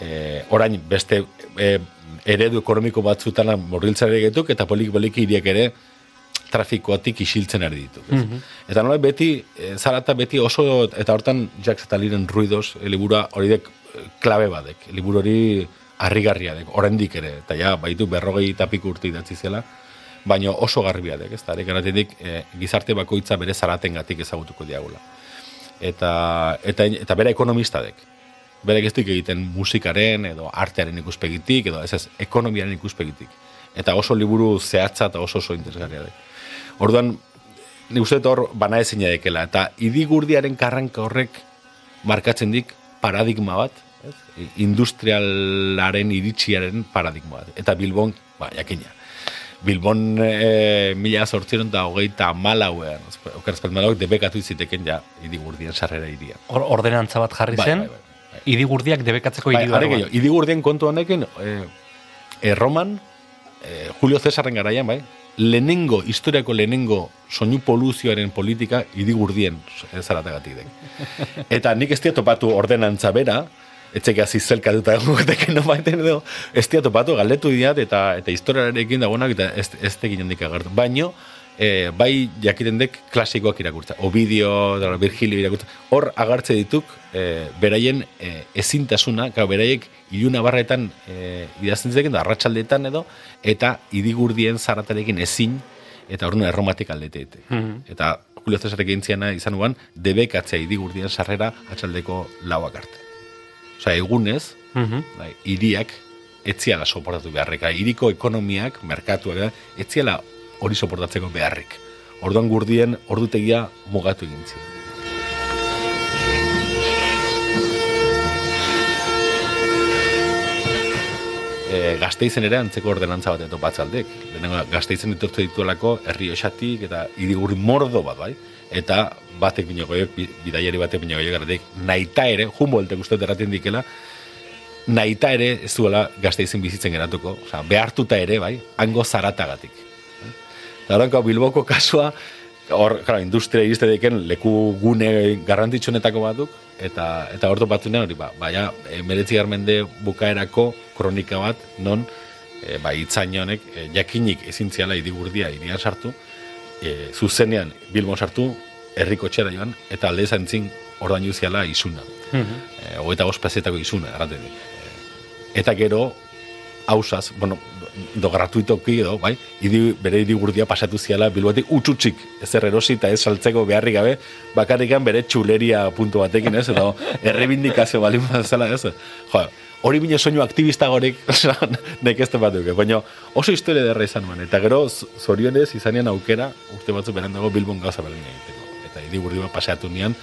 E, orain beste e, eredu ekonomiko batzutan morriltzare getuk, eta polik poliki hiriek ere trafikoatik isiltzen ari ditu. ez? Eta nola beti, e, zarata beti oso, eta hortan Jacques Ataliren ruidos, e, libura hori dek klabe badek, liburu hori harrigarria dek, oraindik ere, eta ja, baitu berrogei eta piku urte idatzi zela, baina oso garbia dek, ez da, garatetik e, gizarte bakoitza bere zaraten gatik ezagutuko diagula. Eta, eta, eta bere ekonomista dek. Bere ez egiten musikaren edo artearen ikuspegitik, edo ez ez, ekonomiaren ikuspegitik. Eta oso liburu zehatza eta oso oso interesgarria dek. Orduan, nik uste hor bana ezina dekela. Eta idigurdiaren karranka horrek markatzen dik paradigma bat, ez? industrialaren iritsiaren paradigma bat. Eta Bilbon, ba, jakina. Bilbon e, mila sortziron eta hogeita malauean, okerazpat malauek debekatu iziteken ja idigurdien sarrera iria. Or, ordenantza bat jarri Bai, zen, bai, bai, idigurdiak debekatzeko Bai, gehiago, idigurdien kontu honekin, e, e, Roman, e, Julio Cesarren garaian, bai, lehenengo, historiako lehenengo soinu poluzioaren politika idigurdien eh, zaratagatik den. Eta nik ez topatu ordenantza bera, etzek hasi zelkatuta egoteke no baiten edo, ez topatu, galdetu diat, eta eta historiarekin dagoenak, eta ez, ez tekin handik agertu. Baino, e, bai jakiten dek klasikoak irakurtza. Ovidio, da, Virgilio irakurtza. Hor agartze dituk, e, beraien e, ezintasuna, gau, beraiek iluna barretan e, idazten ziteken, da, arratsaldetan edo, eta idigurdien zaratarekin ezin, eta orduan erromatik aldete. Eta Julio Cesarek egintziana izan uan, debekatzea idigurdien sarrera atxaldeko lauak arte. Osea, egunez, Mhm. bai, hiriak etziala soportatu beharrek. Hiriko ekonomiak, merkatuak, etziala hori soportatzeko beharrik. Orduan gurdien ordutegia mugatu egin ziren. E, gazteizen ere antzeko ordenantza bat topatzaldek. Lehenengo gazteizen etortu dituelako herri osatik eta idigurri mordo bat, bai? Eta batek bine bidaiari batek bine goiok, garatek, naita ere, Humboldtek uste dut erraten dikela, naita ere ez duela gazteizen bizitzen geratuko, osea, behartuta ere, bai, hango zaratagatik. Horrenko Bilboko kasua, hor, claro, industria iriste deken leku gune garrantzitsuenetako batuk, eta eta hor topatzunean hori, ba, baina, emeretzi garmende bukaerako kronika bat, non, e, ba, itzain honek, e, jakinik ezintziala idigurdia irian sartu, e, zuzenean Bilbon sartu, herriko txera joan, eta alde zantzin ordainu ziala izuna. Mhm. E, hogeita bost pezetako izuna, erraten. E, eta gero, hausaz, bueno, do gratuitoki edo, bai, idi, bere idigurdia pasatu ziala bilbotik utxutxik ezer erosi eta ez saltzeko beharrik gabe, bakarrikan bere txuleria puntu batekin, ez, edo errebindikazio balin zela, ez, jo, hori bine soinu aktivista gorek, nek ez bat duke, baina oso historia derra izan man, eta gero zorionez izanean aukera, urte batzu beren dago Bilbon gauza beren egiteko, eta idigurdi bat paseatu nian,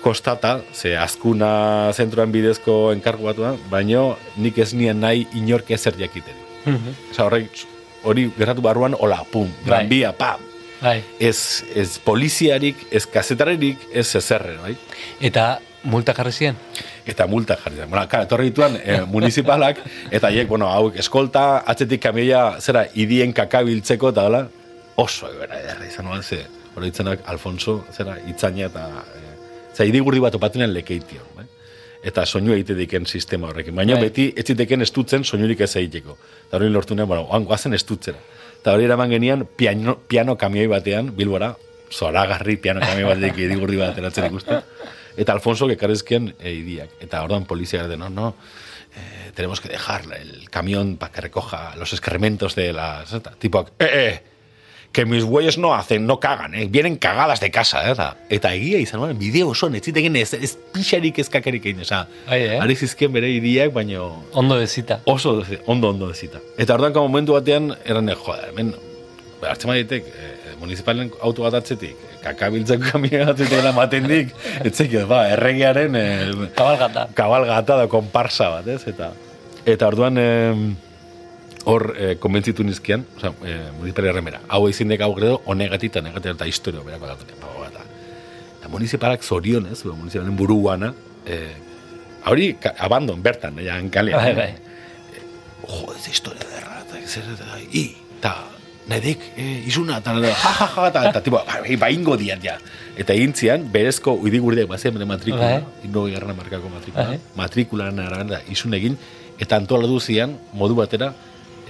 kostata, ze azkuna zentroan bidezko enkargu batuan, baino nik ez nien nahi inork ezer jakiteri. Mhm. Osa horrek, hori gertatu barruan, hola, pum, Bai. granbia, pam. Bai. Ez, ez poliziarik, ez kazetarerik, ez ezerre, bai? Eta multa jarri ziren? Eta multa jarri zen. Bueno, kara, etorri dituan eh, municipalak, eta hiek, bueno, hauek, eskolta, atzetik kamioia, zera, idien kakabiltzeko, eta hola, oso ebera edarra izan nuen, ze, hori Alfonso, zera, itzaina eta, eh, zera, idigurdi bat opatunen lekeition, bai? Eta soinu egite diken sistema horrekin. Baina Bai. beti ez ziteken estutzen soinurik ez egiteko. Eta hori lortu nuen, bueno, oan guazen estutzera. Eta hori eraman genian piano, piano kamioi batean, bilbora, zoragarri piano kamioi batetik idigurdi bat ateratzen ikusten. Eta Alfonso ekarrezkien e, idiak. Eta orduan polizia de, no, no, eh, tenemos que dejar el camión para que recoja los excrementos de las... eta, Tipo, eh, eh, que mis bueyes no hacen, no cagan, eh, vienen cagadas de casa, eh, eta, eta egia izan, bueno, bideo oso, ez ziteken ez, ez pixarik ezkakarik egin, oza, Bai, eh? ari zizkien bere iriak, baino Ondo bezita. oso ondo ondo dezita. Eta orduan momentu batean eran joder, hemen hartzen baditek eh, municipalen auto bat atzetik, eh, kakabiltzeko kamioa bat dela maten dik, etzek, ba, erregearen e, Kabalgata. kabalgata da konparsa bat, ez? Eta, eta orduan, em, hor e, konbentzitu nizkian, oza, e, municipal erremera, hau ezin dek hau gredo, honegatik eta negatik eta historio berako dagoen. Eta, eta municipalak zorionez, municipalen buruana, e, hori ka- abandon, bertan, ja, kalean. Bai, bai. jo, ez historia derra, eta zer, eta, i, eta, nedik, e, izuna, eta, ja, ja, ja, eta, eta, tipo, ba, ba, ingo diat, ja. Eta egin zian, berezko uidigurdeak bazen bere matrikula, Bai. ingo garrana markako matrikula, Bai. matrikularen arabera izun egin, eta antolatu zian, modu batera,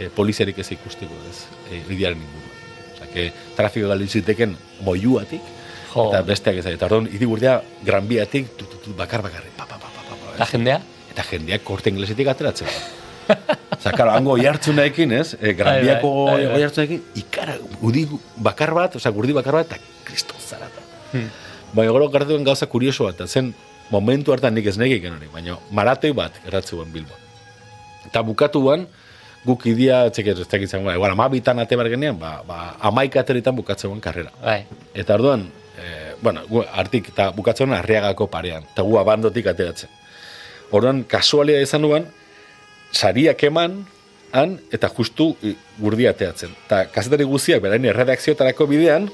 e, poliziarik ez ikusteko, ez, e, lidiaren inguruan. Osa, que trafiko galdu ziteken moiuatik, Jo. eta besteak ez, eta orduan, idigurdea, granbiatik, tu, tu, tu, bakar bakarrik, pa, pa, pa, pa, pa, La jendea? eta jendeak korte inglesetik ateratzen da. Osa, karo, hango oihartzunekin, ez? E, Granbiako Bai, bai, bai, oihartzunekin, ikara, udi bakar bat, oza, gurdi bakar bat, eta kristo zarata. Hmm. Baina gero gertatu gauza kurioso bat, eta zen momentu hartan nik ez negik hori, baina maratoi bat gertatzen Bilbo. Eta bukatuan, guk idia, txek ez dakit zango, igual, amabitan ate bar genean, ba, ba, amaik ateritan bukatzen karrera. Bai. Eta orduan, e, bueno, gu, artik eta bukatzen arriagako parean, eta gu abandotik ateratzen. Orduan, kasualia izan duan, sariak eman, han, eta justu i, gurdi ateatzen. Eta kazetari guztiak, berain erredakziotarako bidean,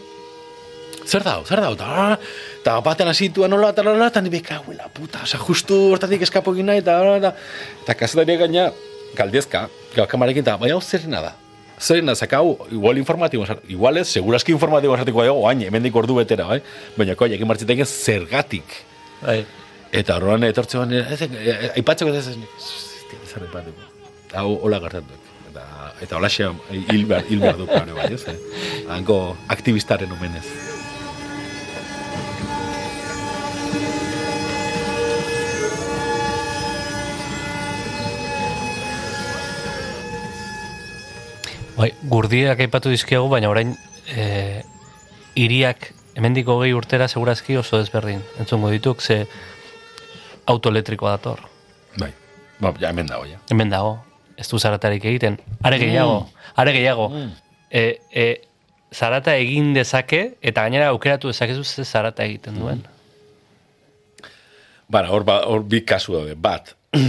zer dau, zer dau, eta, eta baten hasituan nola, eta nola, eta nire puta, oza, justu hortatik eskapo egin nahi, eta, eta, eta kazetariak gaina, galdezka, gau kamarekin, eta, baina zerrena da. Zerrena, zakau, igual informatibo, igual ez, seguraski informatibo esatiko dago, oain, hemendik ordu betera, bai? Baina, koa, jakin martziteken zergatik. Bai. Eta horren etortze ban, ez, eh, aipatzeko ez, ez, aipatuko. Hau, hola gertatu. Eta, eta hola xe, hil behar, hil behar duk, bai, bai, ez, eh? Hanko aktivistaren omenez. Bai, gurdiak aipatu dizkiagu, baina orain e, iriak hemendik hogei urtera segurazki oso desberdin. Entzungo dituk, ze autoelektrikoa dator. Bai, ba, ja, hemen dago, ja. Hemen dago, ez du zaratarik egiten. Are gehiago, are gehiago. E, e, zarata egin dezake, eta gainera aukeratu dezakezu ze zarata egiten duen. Bara, hor, ba, hor bi kasu daude. Bat,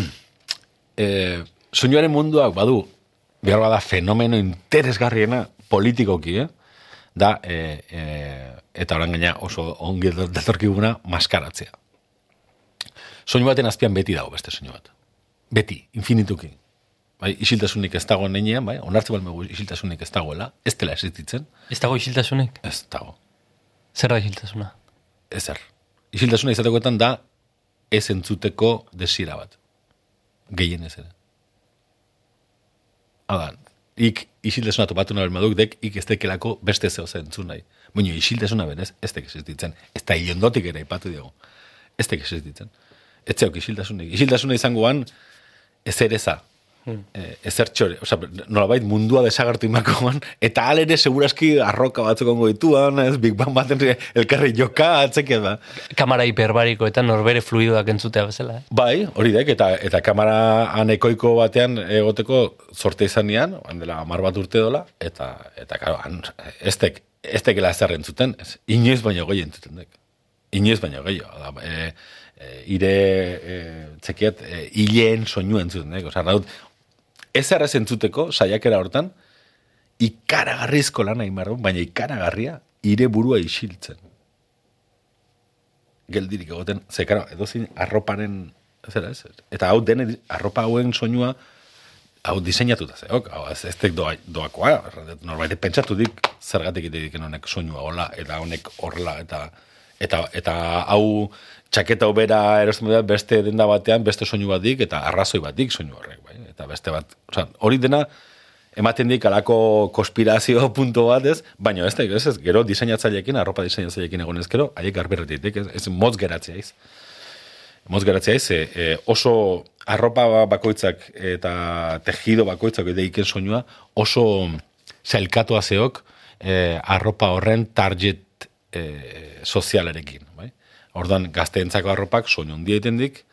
e, soinuaren munduak badu, behar bada fenomeno interesgarriena politikoki, eh? da, e, e, eta orain gaina oso ongi datorkiguna maskaratzea. Soinu baten azpian beti dago beste soinu bat. Beti, infinituki. Bai, isiltasunik ez dago neinean, bai, onartzen balmegu isiltasunik ez dagoela, ez dela existitzen, Ez dago isiltasunik? ez dago. Zer da isiltasuna? ezer. Isiltasuna izatekoetan da ez entzuteko desira bat. Gehien ez ere. Hala, ik isiltasuna topatu nahi maduk dek, ik ez dekelako beste zeo zen entzun nahi. Baina isiltasuna benez, ez dek existitzen. Ez da ilondotik ere ipatu diogu. Ez dek existitzen. Ez zeok isiltasunik. Isiltasuna izangoan, ez ereza. Hmm. Eh, ezer txore, oza, nolabait mundua desagartu imakoan, eta alere seguraski arroka batzuk ongo dituan, ez, Big Bang baten elkarri joka atzeke da. Kamara hiperbarikoetan norbere fluidoak entzutea bezala, eh? Bai, hori dek, eta, eta kamara anekoiko batean egoteko sorte izanean, han dela amar bat urte dola, eta, eta karo, han, ez tek, ez tekela zer entzuten, ez, inoiz baino gehi entzuten dek. Inoiz baino gehiago. E, e, ire, e, txekiet, e, hileen soinu entzuten dek. Osa, naut, ez erraz entzuteko, saiakera hortan, ikaragarrizko lana imarro, baina ikaragarria, ire burua isiltzen. Geldirik egoten, ze, karo, edozin arroparen, zera ez, eta hau dene, arropa hauen soinua, hau diseinatuta zeok, hau ez, tek doa, doakoa, norbait pentsatu dik, zergatik ite honek soinua hola, eta honek horrela, eta, eta, eta hau txaketa obera erosten da beste denda batean, beste soinu bat dik, eta arrazoi bat dik soinu horrek, bai? eta beste bat, oza, hori dena, ematen dik alako konspirazio punto bat ez, baina ez da, ez, ez, gero diseinatzaileekin, arropa diseinatzaileekin egon ez gero, haiek garberretik, ez, ez motz geratzea iz. Motz geratzea iz, e, oso arropa bakoitzak eta tejido bakoitzak edeiken soinua, oso zailkatua zeok e, arropa horren target e, sozialarekin? Ordan gazteentzako arropak soinu handia egiten dik,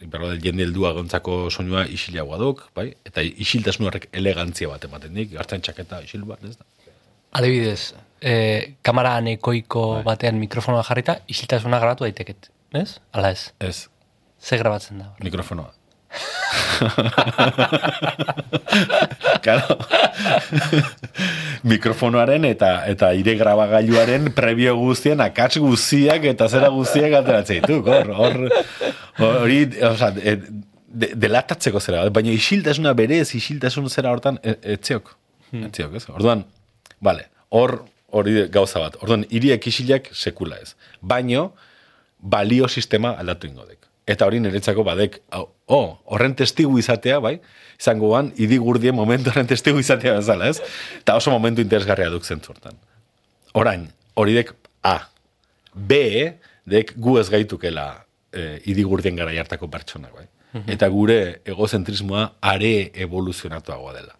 Iperro del jende heldua gontzako soinua isilagoa duk, bai? Eta isiltasun horrek elegantzia bat ematen dik, hartzen txaketa isil bat, ez da? Adibidez, eh, kamara anekoiko batean mikrofonoa jarrita, isiltasuna grabatu daiteket, ez? Ala ez, Ez, ze grabatzen da. mikrofonoa. claro. Mikrofonoaren eta eta ire grabagailuaren prebio guztien akats guztiak eta zera guztiak ateratzen ditu, hor, hor, hori, osea, e, de, delatatzeko zera, baina isiltasuna berez, isiltasun zera hortan, e, etziok, etziok, ez? Orduan, vale, hor, hori gauza bat, orduan, iriek isilak sekula ez, baino, balio sistema aldatu ingodek. Eta hori niretzako badek, oh, horren testigu izatea, bai, izango ban, idigurdien momentu horren testigu izatea bezala, ez? Eta oso momentu interesgarria duk zentzortan. Orain, hori dek A. B, dek gu ez gaitukela e, idigurdien gara hartako pertsonak, bai. Eta gure egozentrismoa are evoluzionatuagoa dela.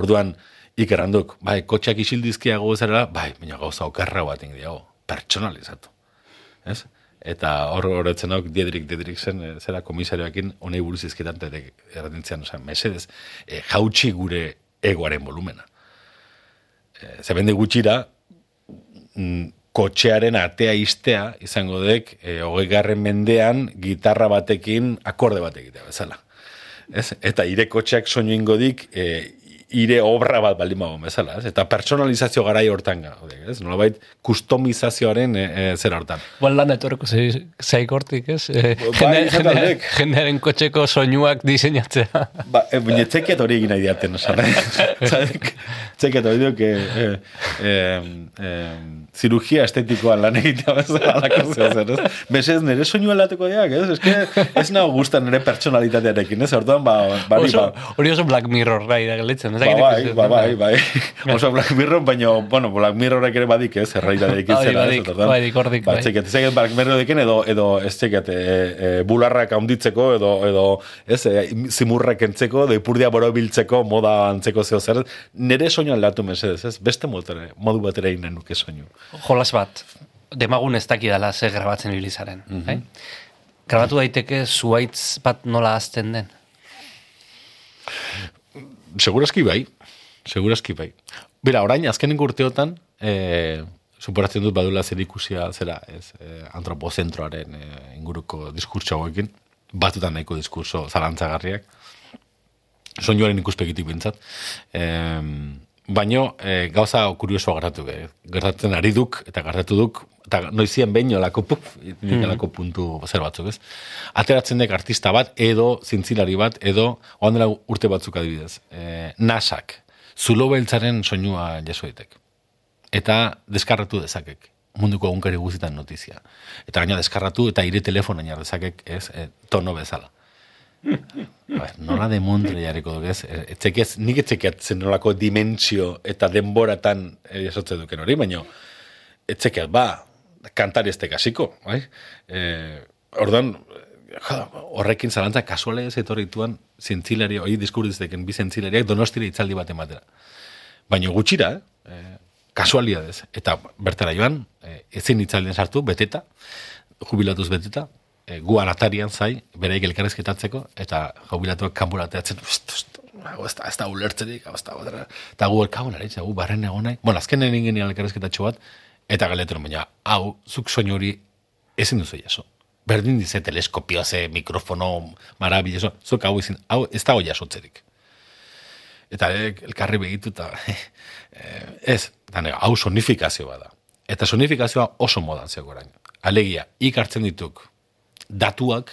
Orduan, ikerranduk, bai, kotxeak isildizkiago zera, bai, baina gauza okerra bat diago, pertsonalizatu. Ez? Eta hor horretzen hauk Diedrik Diedrik zen, eh, zera komisarioakin honei buruz izketan eta erratentzian, oza, mesedez, e, jautsi gure egoaren volumena. E, Zebende gutxira, mm, kotxearen atea istea izango dek, e, hogei garren mendean gitarra batekin akorde bat egitea bezala. Ez? Eta ire kotxeak soinu ingo dik, e, ire obra bat baldin bago bezala, ez? Eta personalizazio garai hortan gaude, ez? Nolabait, kustomizazioaren e, e, zera hortan. Buan lan etorreko zaigortik, ez? Eh, Bai, jende, jendearen kotxeko soinuak diseinatzea. Ba, e, baina txekiat hori egin nahi diaten, osan, txekiat hori diok, e, e, e, zirugia estetikoan lan egitea bezala alako zer, ez? Mesez, nire soinu aldatuko diak, ez? Ez que ez nago gustan nire pertsonalitatearekin, ez? Orduan, ba, bari, ba, hori oso Black Mirror rai da gelitzen. ez Ba, bai, ba, bai, bai. Oso Black Mirror, baina, bueno, Black Mirrorek ere badik, ez, erraitarekin Bai, zera, ez, badik, orduan. badik, hordik, Ba, bai. txeket, ez Black Mirrorekin edo, edo, ez txeket, e, e, bularrak haunditzeko, edo, edo, ez, e, zimurrak entzeko, edo ipurdia borobiltzeko, moda antzeko zeo zer, nire soinu aldatu mesedez, ez, beste motere, modu batera egin nahi nuke soinu. Jolas bat, demagun ez dakidala ze grabatzen ibilizaren. Mhm. bai? Grabatu daiteke zuaitz bat nola azten den. Segurazki bai, segurazki bai. Bira, orain, azkenengo urteotan, e, superatzen dut badula zer ikusia zera, ez, e, antropozentroaren e, inguruko diskurtso hauekin, batutan nahiko diskurso zalantzagarriak, soinuaren ikuspegitik bintzat. E, baino, e, gauza kuriosoa gertatu, e, gertatzen ari duk, eta gertatu duk, eta noizien behin olako, puf, mm puntu zer batzuk, ez? Ateratzen dek artista bat, edo zintzilari bat, edo, oan dela urte batzuk adibidez, e, nasak, zulo beltzaren soinua jaso ditek. Eta deskarratu dezakek munduko egunkari guztietan notizia. Eta gaina deskarratu eta ire telefonan jar dezakek, ez, e, tono bezala. Ba, nola de montre jarriko duk, ez? E, Etxekez, nik etxekeatzen nolako dimentsio eta denboratan e, jasotzen duken hori, baina etxekeat, ba, kantari ez tekasiko, bai? E, ordan, jo, horrekin zalantza kasuale ez etorrituan zintzilari, hori diskurdizteken bi zintzilariak donostire itzaldi bat ematera. Baina gutxira, eh? kasualidadez. Eta bertara joan, e, ezin itzaldien sartu, beteta, jubilatuz beteta, e, guan atarian zai, bereik elkarrezketatzeko, eta jubilatuak kanporateatzen, "Ust, ust, hau ez da, ez da ulertzerik, ez da, odera." eta gu aritza, gu barren egon nahi, bueno, azkenen egin elkarrezketatxo bat, eta galetero, baina, hau, zuk soinu hori ezin duzu jaso. Berdin dize teleskopio, ze mikrofono marabiloso, zuk hau ezin, hau ez dago jasotzerik. Eta eh, elkarri begitu eta eh, ez, nega, hau sonifikazio bada. Eta sonifikazioa oso modan zego orain. Alegia, ikartzen dituk datuak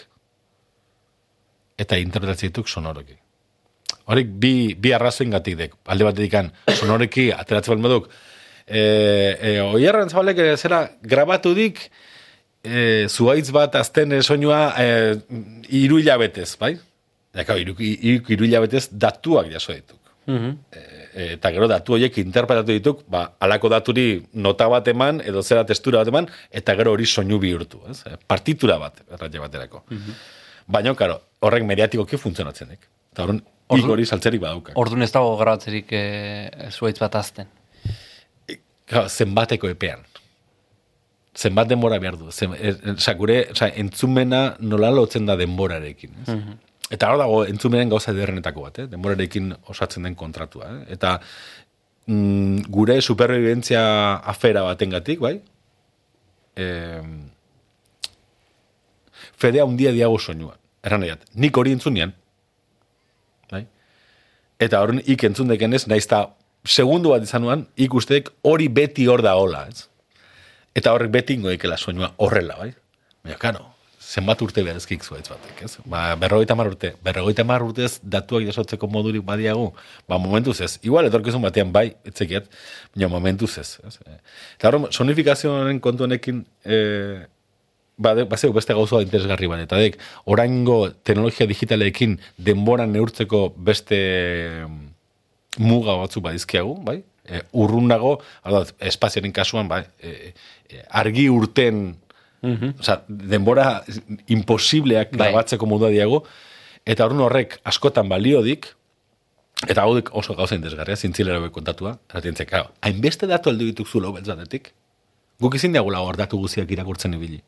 eta interpretatzen dituk sonoroki. Horik bi, bi arrazoin gatik dek. Alde bat sonoreki ateratzen balma duk. E, e, oierran zabalek zera grabatu dik e, zuaitz bat azten soinua e, iru hilabetez, bai? Eta iru, iru, iru hilabetez datuak jaso dituk. Mhm. E, eta gero datu horiek interpretatu dituk, ba, alako daturi nota bat eman, edo zera testura bat eman, eta gero hori soinu bihurtu, ez? Partitura bat, erratia baterako. Baina, karo, horrek mediatikoki funtzionatzen dek. Eta horren, Ordu- hori saltzerik baduka. Orduan ez dago grabatzerik e, zuaitz bat azten. Zenbateko epean. Zenbat denbora behar du. Zen, er, er, gure, oza, entzumena nola lotzen da denborarekin. Ez? Eta hor dago entzumenen gauza ederrenetako bat, eh? denborarekin osatzen den kontratua. Eh? Eta mm, gure superviventzia afera batengatik, bai? E, fedea un dia diago soinuan. Erran nahiat, nik hori entzunean. Bai? Eta horren ik entzun dekenez, naiz eta segundu bat izanuan, ik usteek hori beti hor da hola, ez? Eta horrek beti ingoekela soinua horrela, bai? Baina, karo, zenbat urte behazkik zuetz batek, ez? Ba, berrogeita mar urte, berrogeita mar urtez datuak jasotzeko modurik badiagu, ba, momentuz ez. Igual, etorkizun batean bai, etzekiet, baina momentuz ez. ez? Eta horren, sonifikazioaren kontu honekin, e, ba, de- ba, zeu beste gauza interesgarri bat, eta dek, oraingo teknologia digitalekin denbora neurtzeko beste muga batzuk badizkiagu, bai? E, urrunago, hau da, espazioaren kasuan, bai, e, e, argi urten, Osa, denbora imposibleak Bai. grabatzeko modua diago, eta horren horrek askotan baliodik, eta hau oso gauza interesgarria, zintzilera be kontatua, eratientzek, claro, hainbeste datu aldu dituk zu lau beltzatetik, guk ezin diagula hor datu guziak irakurtzen ibili.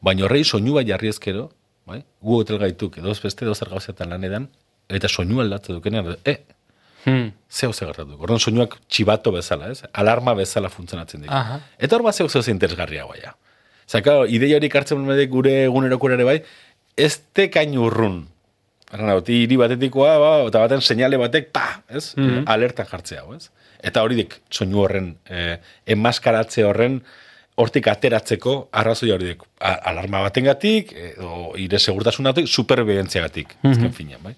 Baina horrei soinu bat jarri ezkero, bai? gu hotel gaituk, edo beste edo zer gauzetan lan edan, eta soinu aldatze dukenean, e, Hmm. zeo ze gertatu. Orduan soinuak txibato bezala, ez? Alarma bezala funtzionatzen dira. Aha. Eta hor bat zeo zeo ze interesgarria guaia. Zaka, ideia hori kartzen bedek gure egunerokura ere bai, ez tekain urrun. Erran hau, hiri batetikoa, ba, eta baten seinale batek, pa, ez? Mhm. Alerta jartzea, ez? Eta hori dik, soinu horren, eh, enmaskaratze horren, hortik ateratzeko arrazoi hori dik, alarma batengatik, edo ire segurtasunatik, superbidentziagatik, Mhm. azken finean, bai?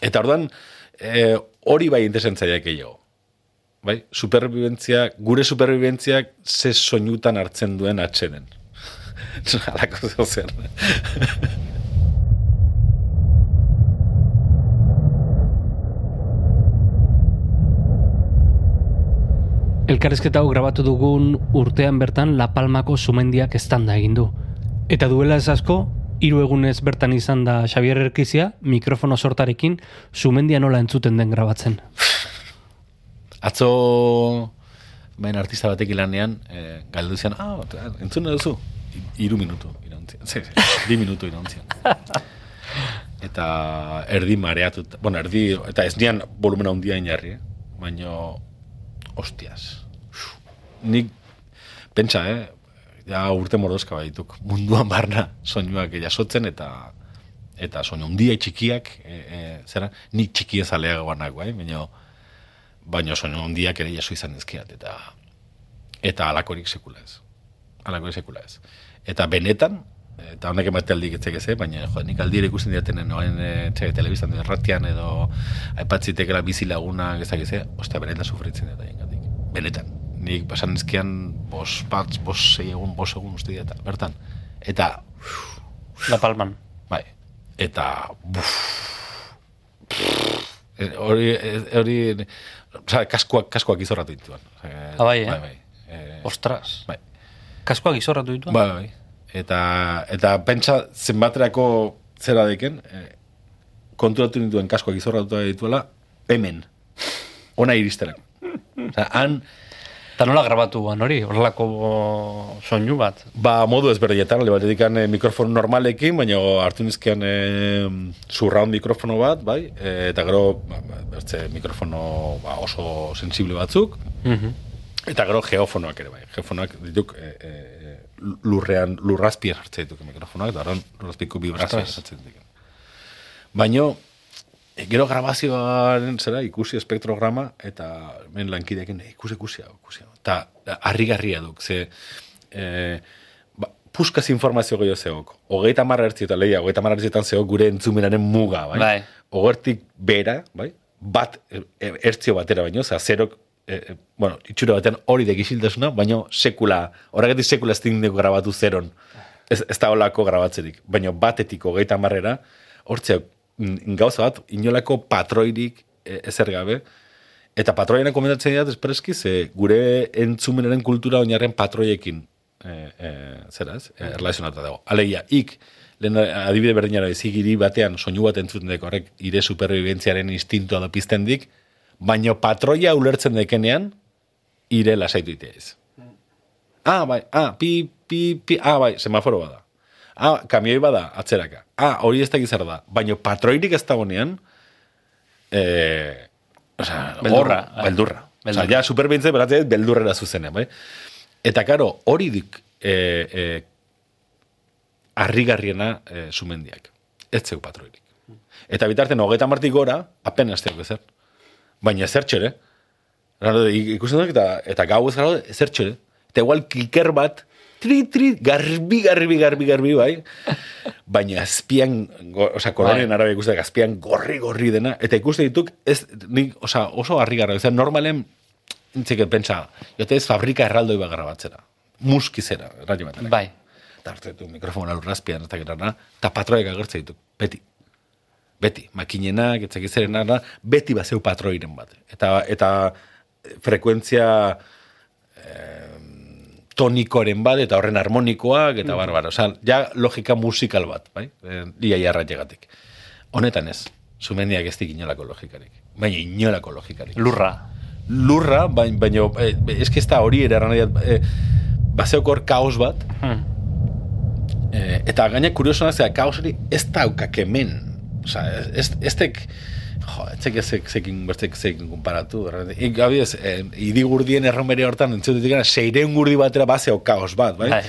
Eta orduan, eh, hori bai interesentzaiak gehiago. Bai? Superbibentzia, gure superbibentziak ze soinutan hartzen duen atxeden. Halako zeu zer. Elkarrizketa hau grabatu dugun urtean bertan La Palmako sumendiak estanda egin du. Eta duela ez asko, hiru egunez bertan izan da Xavier Erkizia, mikrofono sortarekin, sumendia nola entzuten den grabatzen. Atzo, bain artista batek ilanean, eh, galdu zian, ah, entzun duzu? Hiru minutu irauntzien. Zer, bi minutu irauntzien. eta erdi mareatut, bueno, erdi, eta ez nian volumena handia inarri, eh? baina, hostias. Nik, pentsa, eh? Ja urte mordoska baituk, munduan barna soinuak jasotzen eta eta soinu handia txikiak, e, e, zera, ni txikia zalea guanak, bai, baina baina soinu handiak ere jaso izan ezkiat, eta eta alakorik sekula ez. Alakorik sekula ez. Eta benetan, eta honek emate aldik etzek ez, eh, baina jo, nik aldire ikusten diatenen noen e, txe, telebistan edo erratian edo aipatzitekela bizi lagunak ezak ez, ostia benetan sufritzen dut gatik. Benetan. Nik pasan ezkian bos bat, bos sei egun, bos egun uste eta bertan. Eta, La Palman. bai, eta, buf, Eh, hori, eh, hori, oza, kaskoak, kaskoak izorratu dituan. Eh, Ah, bai, eh? Bai, bai. Eh, Ostras. bai. Kaskoak izorratu ditu? Bai, bai. Eta, eta pentsa zenbaterako zera deken, eh, konturatu nituen kaskoak izorratuta dituela, hemen. Ona iristerak. Osa, han, Eta nola grabatu guan hori? Horrelako soinu bat. ba, modu ezberdinetan, alde batetik eh, mikrofono normalekin, baina hartu nizkian eh, surround mikrofono bat, bai, eh, eta gero, ba, ba, bertze mikrofono ba, oso sensible batzuk, Mhm. Eta gero geofonoak ere bai. Geofonoak dituk e, e, lurrean, lurrazpian jartzen dituk mikrofonoak, eta horren lurrazpiko vibrazioa Ostras. jartzen dituk. Baino, e, gero grabazioaren zera ikusi espektrograma, eta men lankideekin e, ikusi ikusi ikusi hau. Eta harrigarria duk, ze e, ba, puskaz informazio gehiago zeok. Hogeita marra ertzi eta lehia, hogeita marra ertzietan zeok gure entzumenaren muga, bai? Bai. Ogertik bera, bai? Bat, ertzio batera baino, zera, zerok, e, bueno, itxura batean hori dek isiltasuna, baino sekula, horregatik sekula ez grabatu zeron. Ez, ez da olako grabatzerik. Baino batetik hogeita marrera, hortzea, gauza bat, inolako patroirik e, ezer gabe, Eta patroiena komentatzen dira espreski, ze gure entzumenaren kultura oinarren patroiekin e, e, zera ez, e, erlazionata dago. Alegia, ik, lehen adibide berdinara ezik hiri batean soinu bat entzuten deko horrek ire superviventziaren instintoa da pizten dik, baino patroia ulertzen dekenean, ire lasaitu itea ez. Ah, bai, ah, pi, pi, pi, ah, bai, semaforo bada. Ah, kamioi bada, atzeraka. Ah, hori ez da gizar da. Baino patroirik ez dagonean, eh, o sea, Beldurra. hor, beldurra. Osa, ja, superbintze beratzen beldurrera zuzenean, bai? Eta, karo, hori dik e, e, arrigarriena e, sumendiak. Ez zeu patroirik. Eta bitarten, hogeita martik gora, apenas teok ezer. Baina ezer txere. Ikusten dut, eta, eta gau ez gara, ezer txere. Eta igual kliker bat, tri, tri, garbi, garbi, garbi, garbi, bai. Baina azpian, oza, kolonien Bai. arabia ikusten, azpian gorri, gorri dena. Eta ikusten dituk, ez, nik, oza, oso harrigarra. Zer, normalen, Intzik, pentsa, jote ez fabrika erraldoi bat grabatzera. Muskizera, radio batenak. Bai. Ditu mikrofona lurrazpian, eta gerana, eta patroiak agertzen ditu, beti. Beti, makinenak, etzak izeren beti bat zeu patroiren bat. Eta, eta frekuentzia eh, tonikoren bat, eta horren harmonikoak, eta barbaro. Osa, ja logika musikal bat, bai? E, ia jarra llegatik. Honetan ez, sumendiak ez dik inolako logikarik. Baina inolako logikarik Lurra. lurra, baina, baina eh, eski ez da hori ere erran eh, bazeok hor kaos bat, Hmm. eh, eta gaina kuriosona zera, kaos hori ez daukak hemen. Osa, ez, ez tek, jo, etzek ezek zekin, bertzek zekin konparatu. Ik, abidez, eh, idigurdien erromeria hortan, entzutetik gana, seireun gurdi batera bazeo kaos bat, bai? Bai.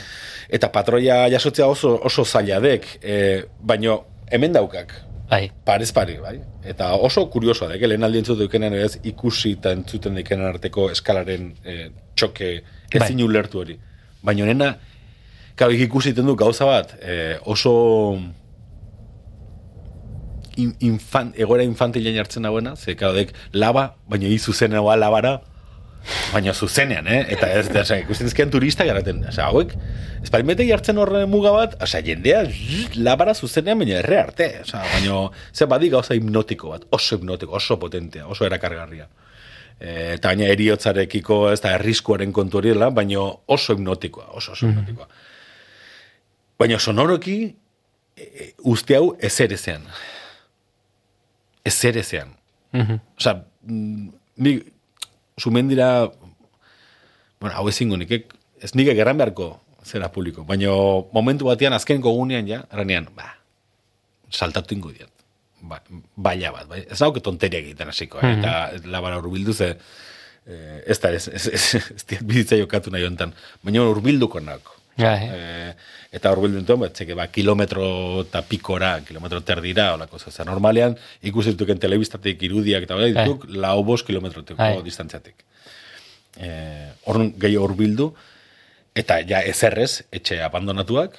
Eta patroia jasotzea oso, oso zailadek, eh, baina hemen daukak, Bai. Parez pari, bai. Eta oso kuriosoa da, lehen aldi entzut dukenen ez ikusi eta entzuten dikenen arteko eskalaren eh, txoke ezin Bai. ulertu hori. Baina nena, kau, ikusiten du gauza bat, eh, oso in, infan, egoera infantilean jartzen dagoena, ze dek laba, baina hi zuzen hau labara, baina zuzenean, eh? Eta ez, da, osea, ikusten dizkian turista garaten, osea, hauek, espalimete jartzen horre muga bat, osea, jendea zzz, labara zuzenean, baina erre arte, osea, baina, ze badi gauza hipnotiko bat, oso hipnotiko, oso potentea, oso erakargarria. E, eta baina eriotzarekiko ez da erriskuaren kontu hori baina oso hipnotikoa, oso oso hipnotikoa. Baina sonoroki, e, e, uste hau ezer ezean. Ezer ezean. Mhm. Osa, mm, ni sumendira, bueno, hau ezingo nik, ez nik egeran beharko zera publiko, baina momentu batean azkenko gunean ja, eranean, ba, saltatu ingo diat. Ba, baila bat, bai. Ez dauke tonteria egiten hasiko, eh? eta labara urbildu ze, eh, ez da, ez, ez, ez, ez bizitza jokatu nahi hontan, baina urbilduko nako. Ja, eh? Eh, eta hor bildu ba, txeke, ba, kilometro eta pikora, kilometro terdira, olako zer. Normalean, ikusi dituken telebistatik irudiak eta bai, dituk, lau bost kilometrotik Bai. distantziatik. Eh, hor gehi hor bildu, eta ja ezerrez, etxe abandonatuak,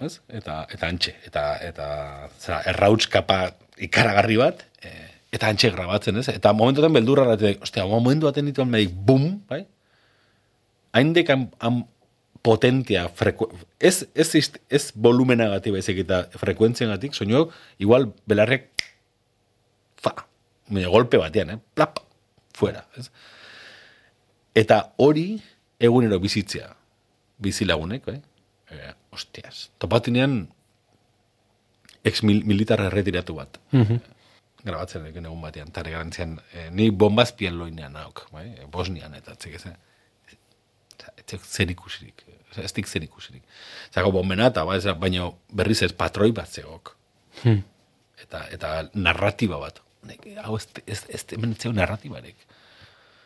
ez? Eta, eta antxe, eta, eta zera, errauts kapa ikaragarri bat, eh, eta antxe grabatzen, ez? Eta momentuetan beldurra ostia, momentu baten dituen medik, bum, bai? haindek han, han potentia, freku, ez, ez, ez, ez volumenagatik baizik eta frekuentziagatik, soinu, igual belarrek, fa, baina golpe batean, eh? plap, fuera. Ez? Eta hori egunero bizitzea, bizilagunek, eh? eh ostias, topatinean ex mil, militar erretiratu bat. Mhm. grabatzen egin egun batean, tare garantzian, eh, ni bombazpien loinean nauk, bai? eh, Bosnian eta txek ez, ez zer ikusirik, ez dik zer ikusirik. Zako bombena eta ba, ez, baina berriz ez patroi bat zegok. Hmm. Eta, eta narratiba bat. Nek, hau ez, ez, ez ez zeu narratibarek.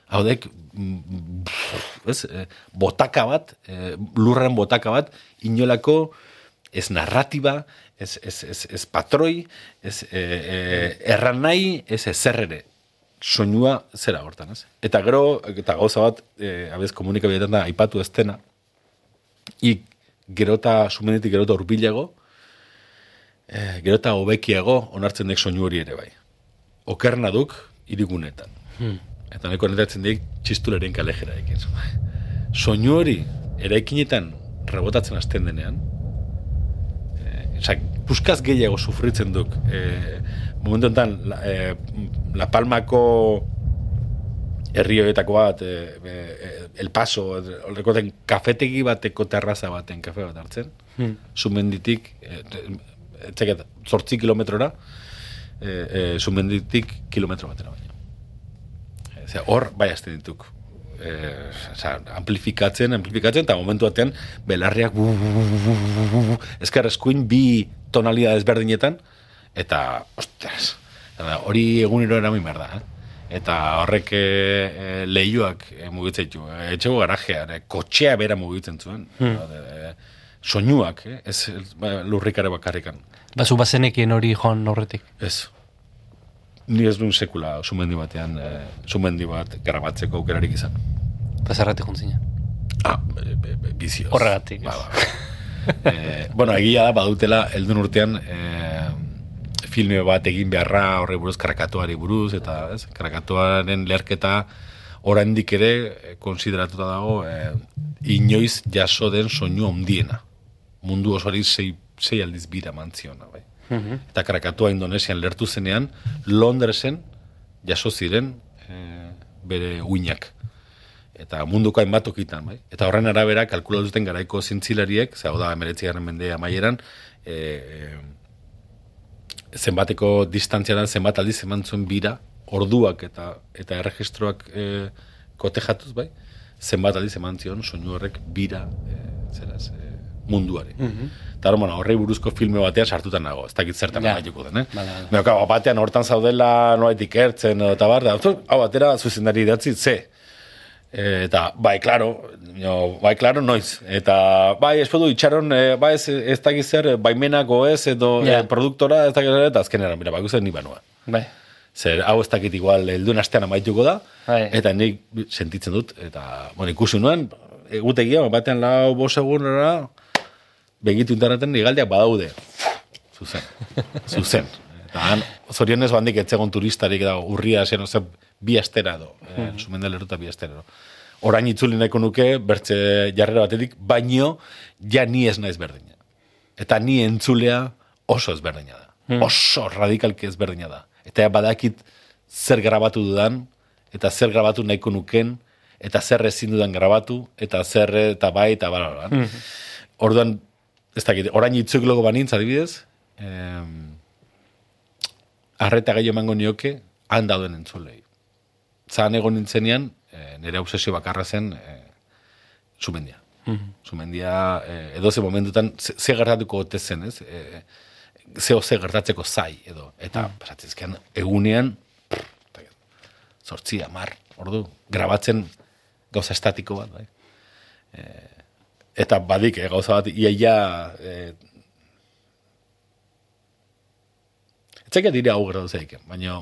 Hau dek, mm, ez, eh, botaka bat, eh, lurren botaka bat, inolako ez narratiba, ez, ez, ez, ez patroi, ez eh, eh, erran nahi, ez ezer. Soinua zera hortan, ez? Eta gero, eta gauza bat, eh, abez komunikabideetan da, aipatu ez dena, ik gerota, sumenetik gerota urbilago, eh, gerota hobekiago onartzen dek soinu hori ere bai. Okerna duk, irigunetan. Hmm. Eta neko netatzen dik txistuleren kalejera ekin. Soinu hori eraikinetan rebotatzen hasten denean, eh, oza, puskaz gehiago sufritzen duk. Eh, momentu enten, la, eh, la Palmako herri horietako bat, eh, eh, El Paso, horrekoten kafetegi bateko terraza baten kafe bat hartzen, Hmm. sumenditik, eh, etxeket, zortzi kilometrora, eh, eh, sumenditik kilometro batera baina. Zer, hor, bai azten dituk. Eh, oza, amplifikatzen, amplifikatzen, eta momentu batean, belarriak bu, bu, bu, bu, bu, bu, bu, ezker eskuin bi tonalidad ezberdinetan, eta, ostras, hori egunero eramin behar da, eh? Eta horrek e, e, lehiuak e, mugitzen ditu. E, etxego garajean, e, kotxea bera mugitzen zuen. E, soinuak, eh? ez ba, lurrikare bakarrikan. Bazu bazenekien hori joan horretik. Ez. Ni ez duen sekula sumendi batean, e, sumendi bat grabatzeko aukerarik izan. Eta zerratik juntzina. Ah, be, be, be, bizioz. Horregatik, Ba, ba, ba. eh, bueno, egia da, badutela, eldun urtean, eh, filme bat egin beharra horre buruz, karakatuari buruz, eta ez, karakatuaren leherketa oraindik ere eh, konsideratuta dago eh, inoiz jaso den soinu ondiena. Mundu osoari sei, sei aldiz bira mantziona, bai. Eta karakatua Indonesian lertu zenean, Londresen jaso ziren eh, bere uinak eta munduko hainbat tokitan, bai? Eta horren arabera kalkulatu duten garaiko zintzilariek, ze hau da 19. mende amaieran, e, e, zenbateko distantziaran zenbat aldiz eman bira, orduak eta eta erregistroak e, kotejatuz, bai? Zenbat aldiz eman zion soinu horrek bira e, zeraz, e, munduari. Eta bueno, horrei buruzko filme batean sartutan nago, ez dakit zertan Ja. ja. den, eh? Bale, bale. Baina, claro, batean hortan zaudela noaitik ertzen, eta bar, da, "Zu, hau atera zuzendari idatzi, ze. Eta, bai, klaro, jo, bai, klaro, noiz. Eta, bai, espedu itxaron, e, bai, ez, ez dakit zer, baimenako ez, edo Ja. e, produktora, ez dakit zer, eta azkenera, mira, guzen ni banua. Bai. Zer, hau ez dakit igual, helduen astean amaituko da, Bai. eta nik sentitzen dut, eta, bueno, ikusi nuen, egutegia, batean lau bos egunera, begitu interneten igaldiak badaude. Zuzen. Zuzen. Eta han, zorionez bandik etzegon turistarik da urria zen, oze, bi astera do. Eh, Sumendeleru eta bi astera do. Orain itzuli nahiko nuke, bertze jarrera batetik, baino, ja ni ez naiz berdina. Eta ni entzulea oso ezberdina da. Oso radikalki ezberdina da. Eta badakit zer grabatu dudan, eta zer grabatu nahiko nuken, eta zer ezin dudan grabatu, eta zer eta bai, eta bala, bala. Orduan, ez dakit, orain itzuk logo banintz, adibidez, em, arreta gehiago emango nioke, han dauden entzulei. Zan egon nintzenean, e, nire obsesio bakarra zen, e, sumendia. Sumendia, e, edo ze momentutan, ze, ze gertatuko ote zen, ez? E, zeo ze gertatzeko zai, edo. Eta, mm. pasatzezkean, egunean, gero, zortzi, amar, ordu, grabatzen gauza estatiko bat, bai. E, eta badik, eh, gauza bat, iaia, e, etzaikat dire hau gertatu zeiken, baina,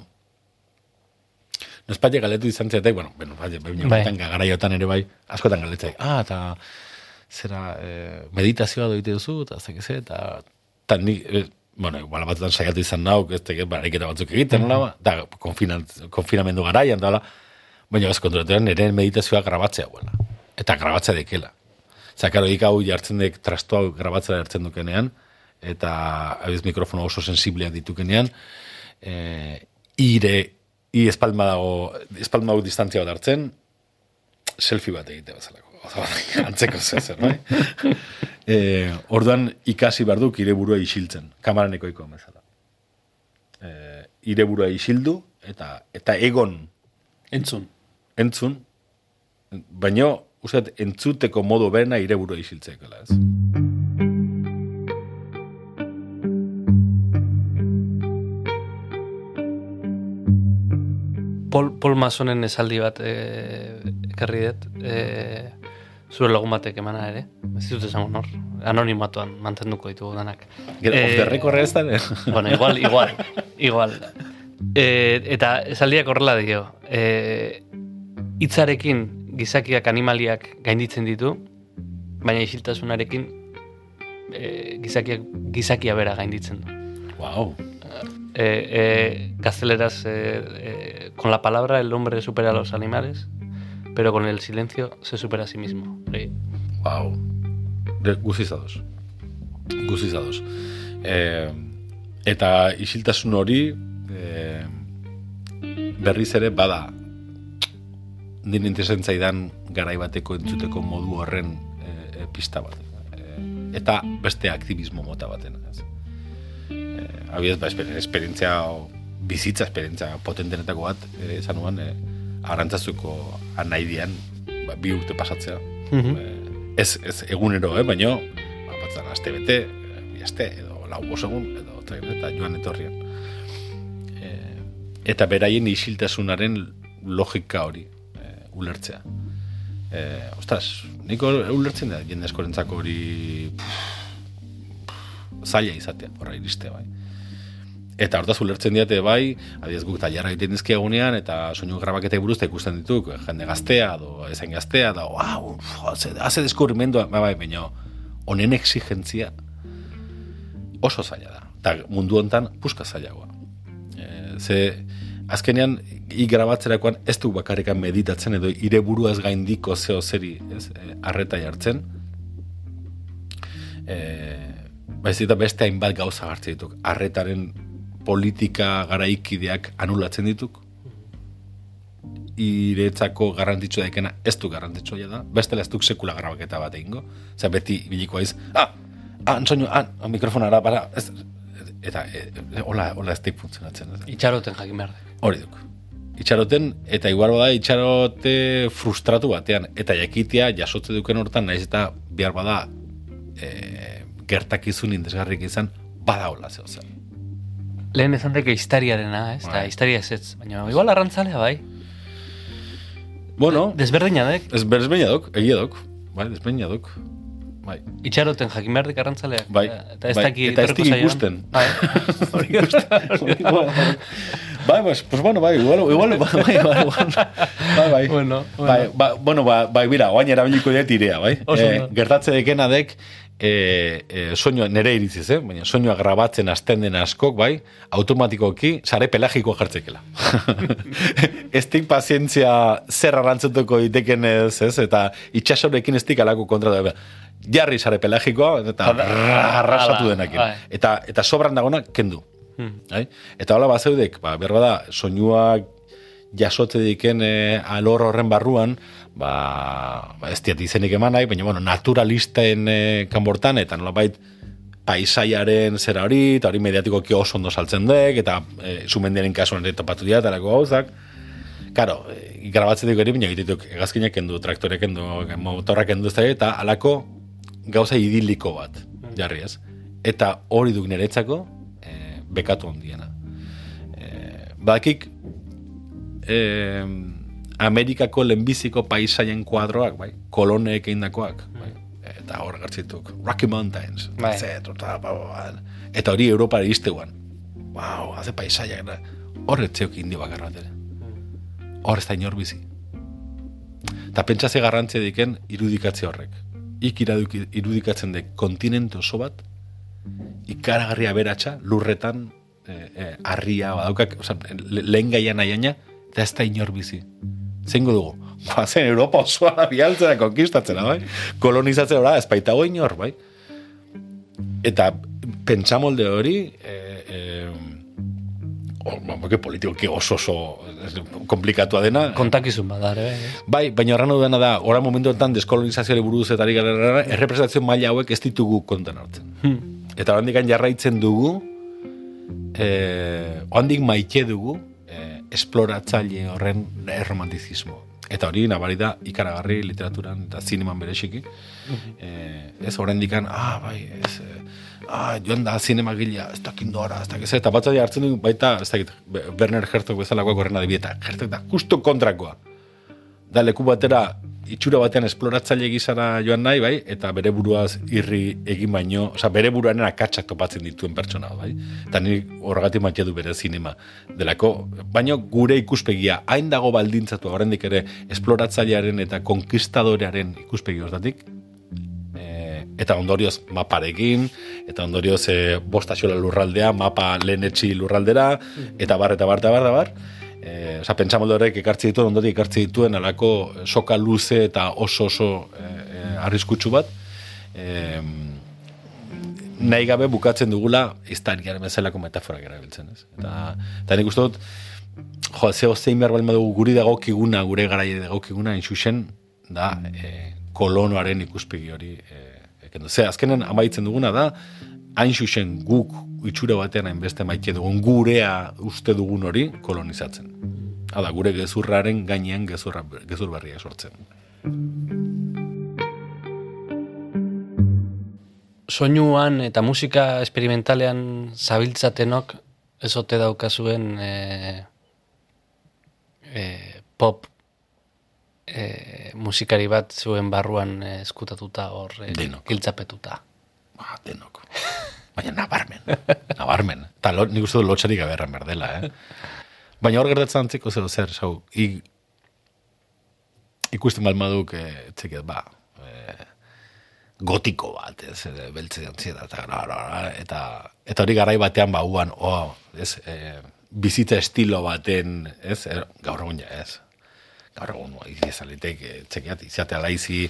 Nospatxe galetu izan zetek, bueno, bueno, bai, bai, Bai. bai. garaiotan ere bai, askotan galetzek. Ah, eta zera eh, meditazioa doite duzu, eta ez dakize, eta eta ni, eh, bueno, igual batzutan saiatu izan nauk, ez teke, bariketa batzuk egiten, nola, ba, da, konfinant, konfinamendu garaian, da, baina ez konturatuan nire meditazioa grabatzea, buena. Eta grabatzea dekela. Zakaro, ik hau jartzen dek, trastu hau grabatzea jartzen dukenean, eta abiz mikrofono oso sensibleak ditukenean, eh, ire, i espalma dago, espalma hau distantzia bat hartzen, selfie bat egite bezalako. Antzeko zer, bai? e, orduan ikasi behar duk ire burua isiltzen, kamaran ekoiko bezala. E, ire burua isildu, eta, eta egon Entzun. entzun, baino, uste, entzuteko modu berena ire burua isiltzekela, ez? Pol, Pol Masonen esaldi bat e, ekarri dut, e, zure lagun batek emana ere, ez dut esango nor, anonimatuan mantenduko ditugu danak. Gero, Eh, off ez da, eh? Bueno, igual, igual, igual. E, eta esaldiak horrela dio, e, hitzarekin gizakiak animaliak gainditzen ditu, baina isiltasunarekin e, gizakiak, gizakia bera gainditzen du. Wow. Eh, eh, gazteleraz, eh, eh, con la palabra el hombre supera a los animales, pero con el silencio se supera a sí mismo. Eh, Wow. De, guziz ados. Guziz ados. E, eta isiltasun hori e, berriz ere bada din interesan zaidan garai bateko entzuteko modu horren e, e, pista bat. E, eta beste aktivismo mota baten. Ez? Abiez, ba, esper- esperientzia, bizitza esperientzia potentenetako bat, e, esan nuan, e, arantzazuko anaidian, ba, bi urte pasatzea. E, ez, ez egunero, eh, baino, ba, batzan aste bete, eh, aste, edo lau bos egun, edo eta, eta joan etorrian. E, eta beraien isiltasunaren logika hori e, ulertzea. E, ostras, niko ulertzen da jende askorentzako hori zaila izatea, horra iristea bai. Eta hortaz ulertzen diate bai, adiez guk tailarra egiten dizkiegunean, eta soinu grabaketa buruz ikusten dituk, jende gaztea, do ezain gaztea, da, wow, haze, haze deskubrimendu, bai, bai, baina honen exigentzia oso zaila da. Eta mundu hontan puska zailagoa. E, ze, azkenean, i grabatzerakoan ez du bakarrikan meditatzen edo ire buruaz gaindiko zeo zeri, ez, e, arreta jartzen. E, baiz eta beste hainbat gauza hartzen dituk. Arretaren politika garaikideak anulatzen dituk. Iretzako garrantzitsua daikena ez du garrantzitsua da. Bestela ez duk sekula grabaketa bat egingo. Zer beti biliko aiz, ah, ah, soinu, ah, mikrofonara, para, ez, eta, e, e, hola, hola ez teik funtzionatzen. Itxaroten jakin behar. Hori duk. Itxaroten, eta igual bada itxarote frustratu batean, eta jakitea jasotze duken hortan, naiz eta behar bada e, gertakizun indesgarrik izan, bada hola zeo zen. Lehen ezan deke historiarena, ez? Eta Bai. historia ez ez. Baina igual arrantzalea, bai. Bueno, Desberdina dek. ez berzbeina duk, egia duk, bai, desbeina duk. Bai. Itxaroten jakin behar dek arrantzaleak. Bai, Eta ez bai, daki eta ez etorriko dik ikusten. Bai. Da. Bai, pues, pues bueno, bai, igual, igual, bai, bai, igual. bai, bai. Bueno, Bai, ba, bueno, ba, bai, bira, oain erabiliko dut irea, bai. Oso Eh, ondo. gertatze dekena dek, e, e, soinua, nere iritziz, eh? baina soinua grabatzen hasten den askok, bai, automatikoki sare pelagiko jartzekela. ez dik pazientzia zer arrantzetuko diteken ez, ez, eta itxasorekin ez dik alako kontra da. Jarri sare pelagikoa, eta arrasatu denakin. bai. Eta, eta sobran dagona, kendu. Hmm. Bai? Eta hola bazeudek, ba, behar bada, soinuak jasotze diken e, alor horren barruan, ba, ba ez diat izenik eman nahi, baina bueno, naturalisten e, kanbortan, eta nolabait paisaiaren zera hori, eta hori mediatikoki oso ondo saltzen dek, eta e, sumendiaren kasuan ere topatu dira, eta gauzak. Karo, e, grabatzen dugu ere, baina egitetuk egazkinak kendu, traktorek kendu, motorrak kendu, eta alako gauza idiliko bat, jarri ez. Eta hori duk niretzako, e, bekatu ondiena. E, badakik, e, Amerikako lehenbiziko paisaien kuadroak, bai, koloneek eindakoak, bai, eta hor gartzituk, Rocky Mountains, Bai. zet, eta, ba, ba, ba. eta hori Europara izteuan. Wow, haze paisaiak, hor etzeok indi bakarra ere. Hor ez da inor bizi. Eta pentsa ze garrantzia diken irudikatze horrek. Ik irudikatzen dek kontinente oso bat, ikaragarria beratxa, lurretan, eh, eh, harria, badaukak, oza, le, lehen gaian aiaina, eta ez da inor bizi. Zeingo dugu? Ba, zen Europa osoa da bialtzera, konkistatzera, bai? Kolonizatzera, ora, ez baitago inor, bai? Eta pentsamolde hori, eh, eh, o, ba, que politikoki oso oso komplikatua dena, Kontakizun badar, eh? Bai, baina horren dena da, ora momentu honetan deskolonizazioari buruz eta gara, errepresentazio maila hauek ez ditugu kontan hartzen. Hmm. Eta handik jarraitzen dugu, eh, handik maite dugu, esploratzaile horren erromantizismo. Eta hori nabari da ikaragarri literaturan eta zineman bereziki. Eh, ez horren ah, bai, ez, eh, ah, joan da zinema gila, ez dakit dora, ez dakit, ze, eta batza hartzen du, baita, ez dakit, Werner Herzog bezalakoak horren adibieta, Herzog da, justo kontrakoa da leku batera itxura batean esploratzaile gizara joan nahi, bai, eta bere buruaz irri egin baino, osea, bere buruaren akatsak topatzen dituen pertsona, bai. Eta ni horregatik maite du bere zinema. Delako, baino gure ikuspegia, hain dago baldintzatu, horrendik ere, esploratzailearen eta konkistadorearen ikuspegi hortatik, e, eta ondorioz maparekin, eta ondorioz e, bostaxola lurraldea, mapa lehenetxi lurraldera, eta bar, eta bar, eta bar, eta bar. E, osa, pentsamolde horrek ekartzi dituen, ondotik ekartzi dituen alako soka luze eta oso oso e, e, arriskutsu bat. E, nahi gabe bukatzen dugula iztariaren bezalako metaforak erabiltzen, ez? Eta, eta nik uste dut, jo, zeo zein behar balma dugu guri dagokiguna, gure garaia dagokiguna, intxuxen, da, e, kolonoaren ikuspegi hori. E. Ze, azkenen amaitzen duguna da, hain xuxen guk itxura batean hainbeste maite dugun gurea uste dugun hori kolonizatzen. Hala, gure gezurraren gainean gezurra, gezur berria sortzen. Soinuan eta musika esperimentalean zabiltzatenok ez ote daukazuen e, e, pop e, musikari bat zuen barruan eskutatuta hor e, giltzapetuta. Ba, denok. Baina nabarmen, nabarmen. Eta lo, nik uste du lotxarik gabe erran behar dela, eh? Baina hor gertatzen antziko zer, zer, zau, i, ikusten balmaduk, eh, txeket, ba, eh, gotiko bat, ez, eh, beltze jantzia, eta, eta, eta, hori garai batean, ba, uan, oh, ez, eh, bizitza estilo baten, ez, er, gaur egun ez, gaur egun, izalitek, txekiat, izatea laizi,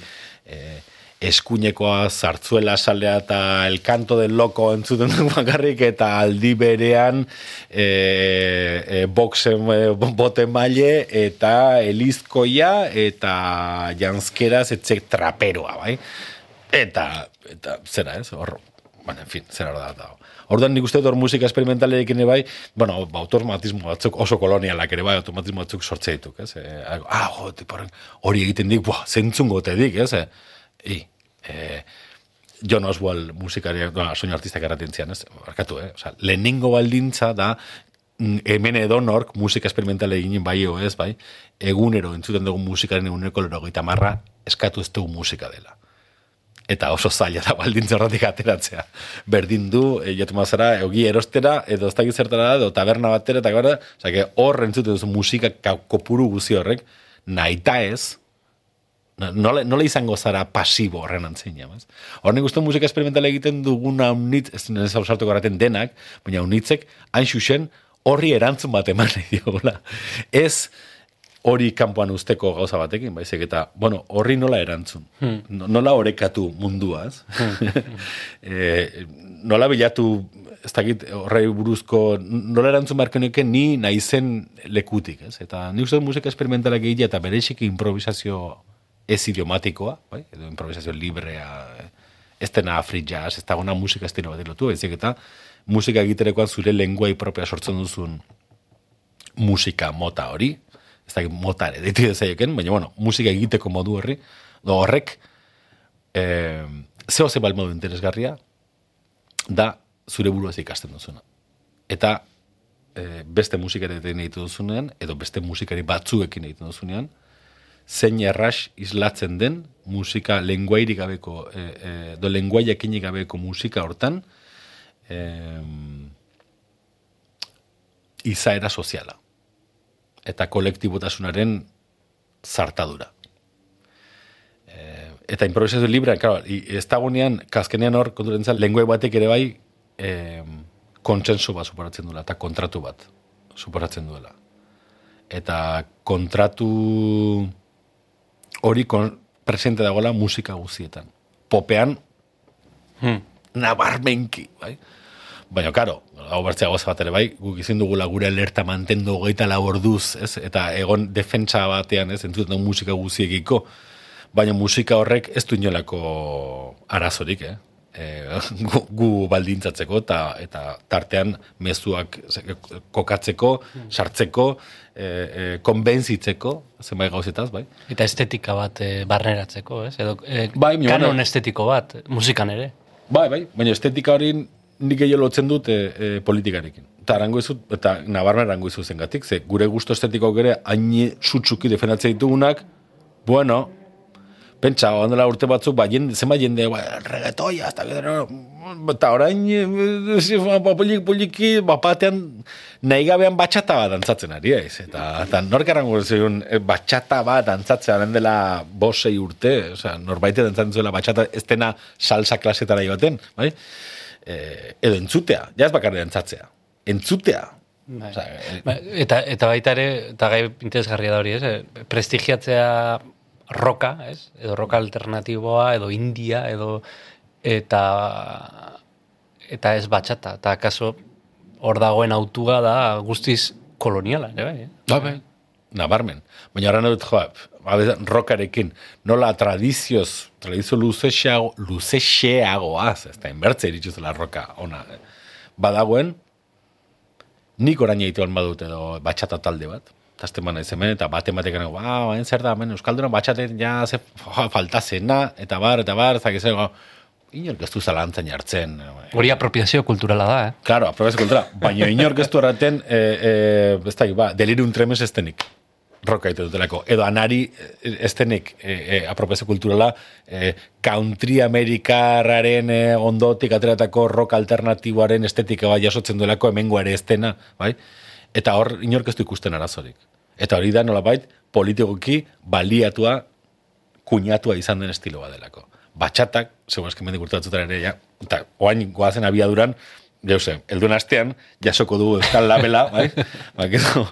eh, eskuinekoa zartzuela salea eta el canto del loco entzuten du bakarrik eta aldi berean e, e, boxen e, bote maile eta elizkoia eta janskeraz etxe traperoa, bai? Eta, eta zera ez, hor, baina, en fin, zera hor da, da. Orduan nik uste dut musika esperimentalekin bai, bueno, automatismo batzuk oso kolonialak ere bai, automatismo batzuk sortze dituk, ez? E, ah, jo, hori egiten dik, buah, zentzungo dik, ez? E, I, eh, John Oswald musikariak, no, soinu artistak erraten zian, ez? Barkatu, eh? Osa, lehenengo baldintza da, mm, hemen edonork musika esperimentale eginen bai ez, bai, egunero entzuten dugu musikaren eguneko lero marra eskatu ez dugu musika dela. Eta oso zaila da baldintza horretik ateratzea. Berdin du, e, jotu mazara, egi erostera, edo ez dakit zertara edo taberna batera, eta gara, hor entzuten duzu musika ka- kopuru guzi horrek, nahita ez, nola, nola izango zara pasibo horren antzina, ez? Hor nik uste musika esperimentala egiten duguna unitz, ez nire zausartuko garaten denak, baina unitzek, hain xuxen, horri erantzun bat eman diogula. Ez hori kanpoan usteko gauza batekin, baizik eta, bueno, horri nola erantzun. No- Nola orekatu mundua, ez? e, nola bilatu, ez dakit, horrei buruzko, nola erantzun nuke ni naizen lekutik, ez? Eta nik uste musika esperimentalak egitea eta berexiki improvisazio ez idiomatikoa, bai? edo improvisazio librea, ez dena free jazz, ez dagoena musika estilo bat lotu, ezik eta musika egiterekoan zure lenguai propia sortzen duzun musika mota hori, ez da mota ere, ditu dezaioken, baina bueno, musika egiteko modu horri, do horrek, eh, zeo ze balmodu interesgarria, da zure buruaz ikasten duzuna. Eta eh, beste musikari egiten duzunean, edo beste musikari batzuekin egiten duzunean, zein erras islatzen den musika lenguairi gabeko, e, e, do lenguaiakinik gabeko musika hortan, e, izaera soziala. Eta kolektibotasunaren zartadura. E, eta improvisazio librea, claro, ez dagoenean, kaskenean hor, konturentzat, lenguai batek ere bai, e, kontsenso bat superatzen duela, eta kontratu bat superatzen duela. Eta kontratu hori kon, presente dagoela musika guztietan. Popean, Hmm. nabarmenki, bai? Baina, karo, hau bertzea goza bat ere bai, guk izin dugula gure alerta mantendu hogeita lau orduz, ez? Eta egon defentsa batean, ez? Entzuten musika guziekiko. Baina musika horrek ez du inolako arazorik, eh? E, gu, gu baldintzatzeko eta eta tartean mezuak ze- kokatzeko, sartzeko, e, e, konbentzitzeko, zenbait gauzetaz, bai? Eta estetika bat e, barneratzeko, ez? Edo e, Bai, kanon bueno- estetiko bat, musikan ere. Bai, bai, baina estetika hori nik gehiago lotzen dut e, e, politikarekin. Eta arango izut, eta nabarna arango izu zengatik, ze gure gusto estetiko ere hain sutsuki defendatzen ditugunak, bueno, pentsa, ondela urte batzuk, ba, jende, zenbat jende, ba, reggaetoia, hasta gero, eta orain, eh, eh, ba, polik, poliki, bapatean, nahi gabean batxata bat dantzatzen ari, ez? Eta, eta nork erango zion, eh, batxata bat dantzatzen aren dela bosei urte, osea, norbaite dantzatzen zuela batxata, ez dena salsa klasetara joaten, bai? Eh, edo entzutea, ja ez bakarri dantzatzea, entzutea. Bai. Osea, eh, Ba, eta, eta baita ere, eta gai interesgarria da hori, ez? E, prestigiatzea roka, ez? Edo roka alternatiboa, edo india, edo eta eta ez batxata. Eta akaso hor dagoen autua da guztiz koloniala, ere bai, eh? Bai, bai. Nabarmen. Baina horren dut, joa, rokarekin, nola tradizioz, tradizio luzexeago, luzexeagoaz, ez da, inbertze irituzela roka ona. eh. Badagoen, nik orain egitean badut edo batxata talde bat, tazten bana hemen, eta bate batek gana, ba, bain zer da, hemen Euskalduna batxaten ja ze fa- falta zena, eta bar, eta bar, eta gizego, inork ez du zalantzan jartzen. Hori apropiazio kulturala da, eh? Claro, aprobez kontra. Baina inork ez du erraten, e, e, ez da, ba, delirium tremens estenik. roka egiten dutelako. Edo anari eh, ez denek e, e, kulturala e, country amerikarraren e, ondotik ateratako rock alternatiboaren estetika bai jasotzen duelako hemengo ere ez dena, bai? Eta hor inork ez du ikusten arazorik. Eta hori da nolabait politikoki baliatua kuñatua izan den estilo bat delako. Batxatak, segun esken mendik urtatzen ere, ja, eta oain goazen abiaduran, Jose, elduen astean, jasoko du Euskal Labela, bai? Ba, gero,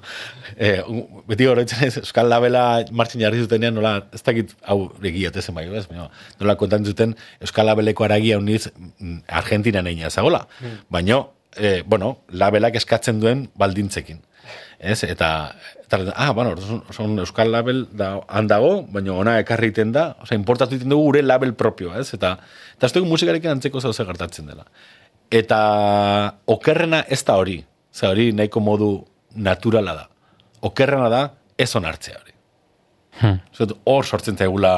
eh, beti horretzen ez, Euskal Labela martxin jarri zutenean, nola, ez dakit, hau, egiat ezen bai, ez? Baina, nola kontan zuten Euskal Labeleko aragia uniz Argentina neina zagola. Mm. Baina, eh, bueno, Labelak eskatzen duen baldintzekin. Ez? Eta, eta ah, bueno, son, Euskal Label da, handago, baina ona ekarri iten da, oza, importatu iten dugu gure label propioa, ez? Eta, eta ez dugu musikarekin antzeko zauze gertatzen dela. Eta okerrena ez da hori. Ze hori nahiko modu naturala da. Okerrena da ez onartzea hori. Hmm. Zer, Hor sortzen zaigula...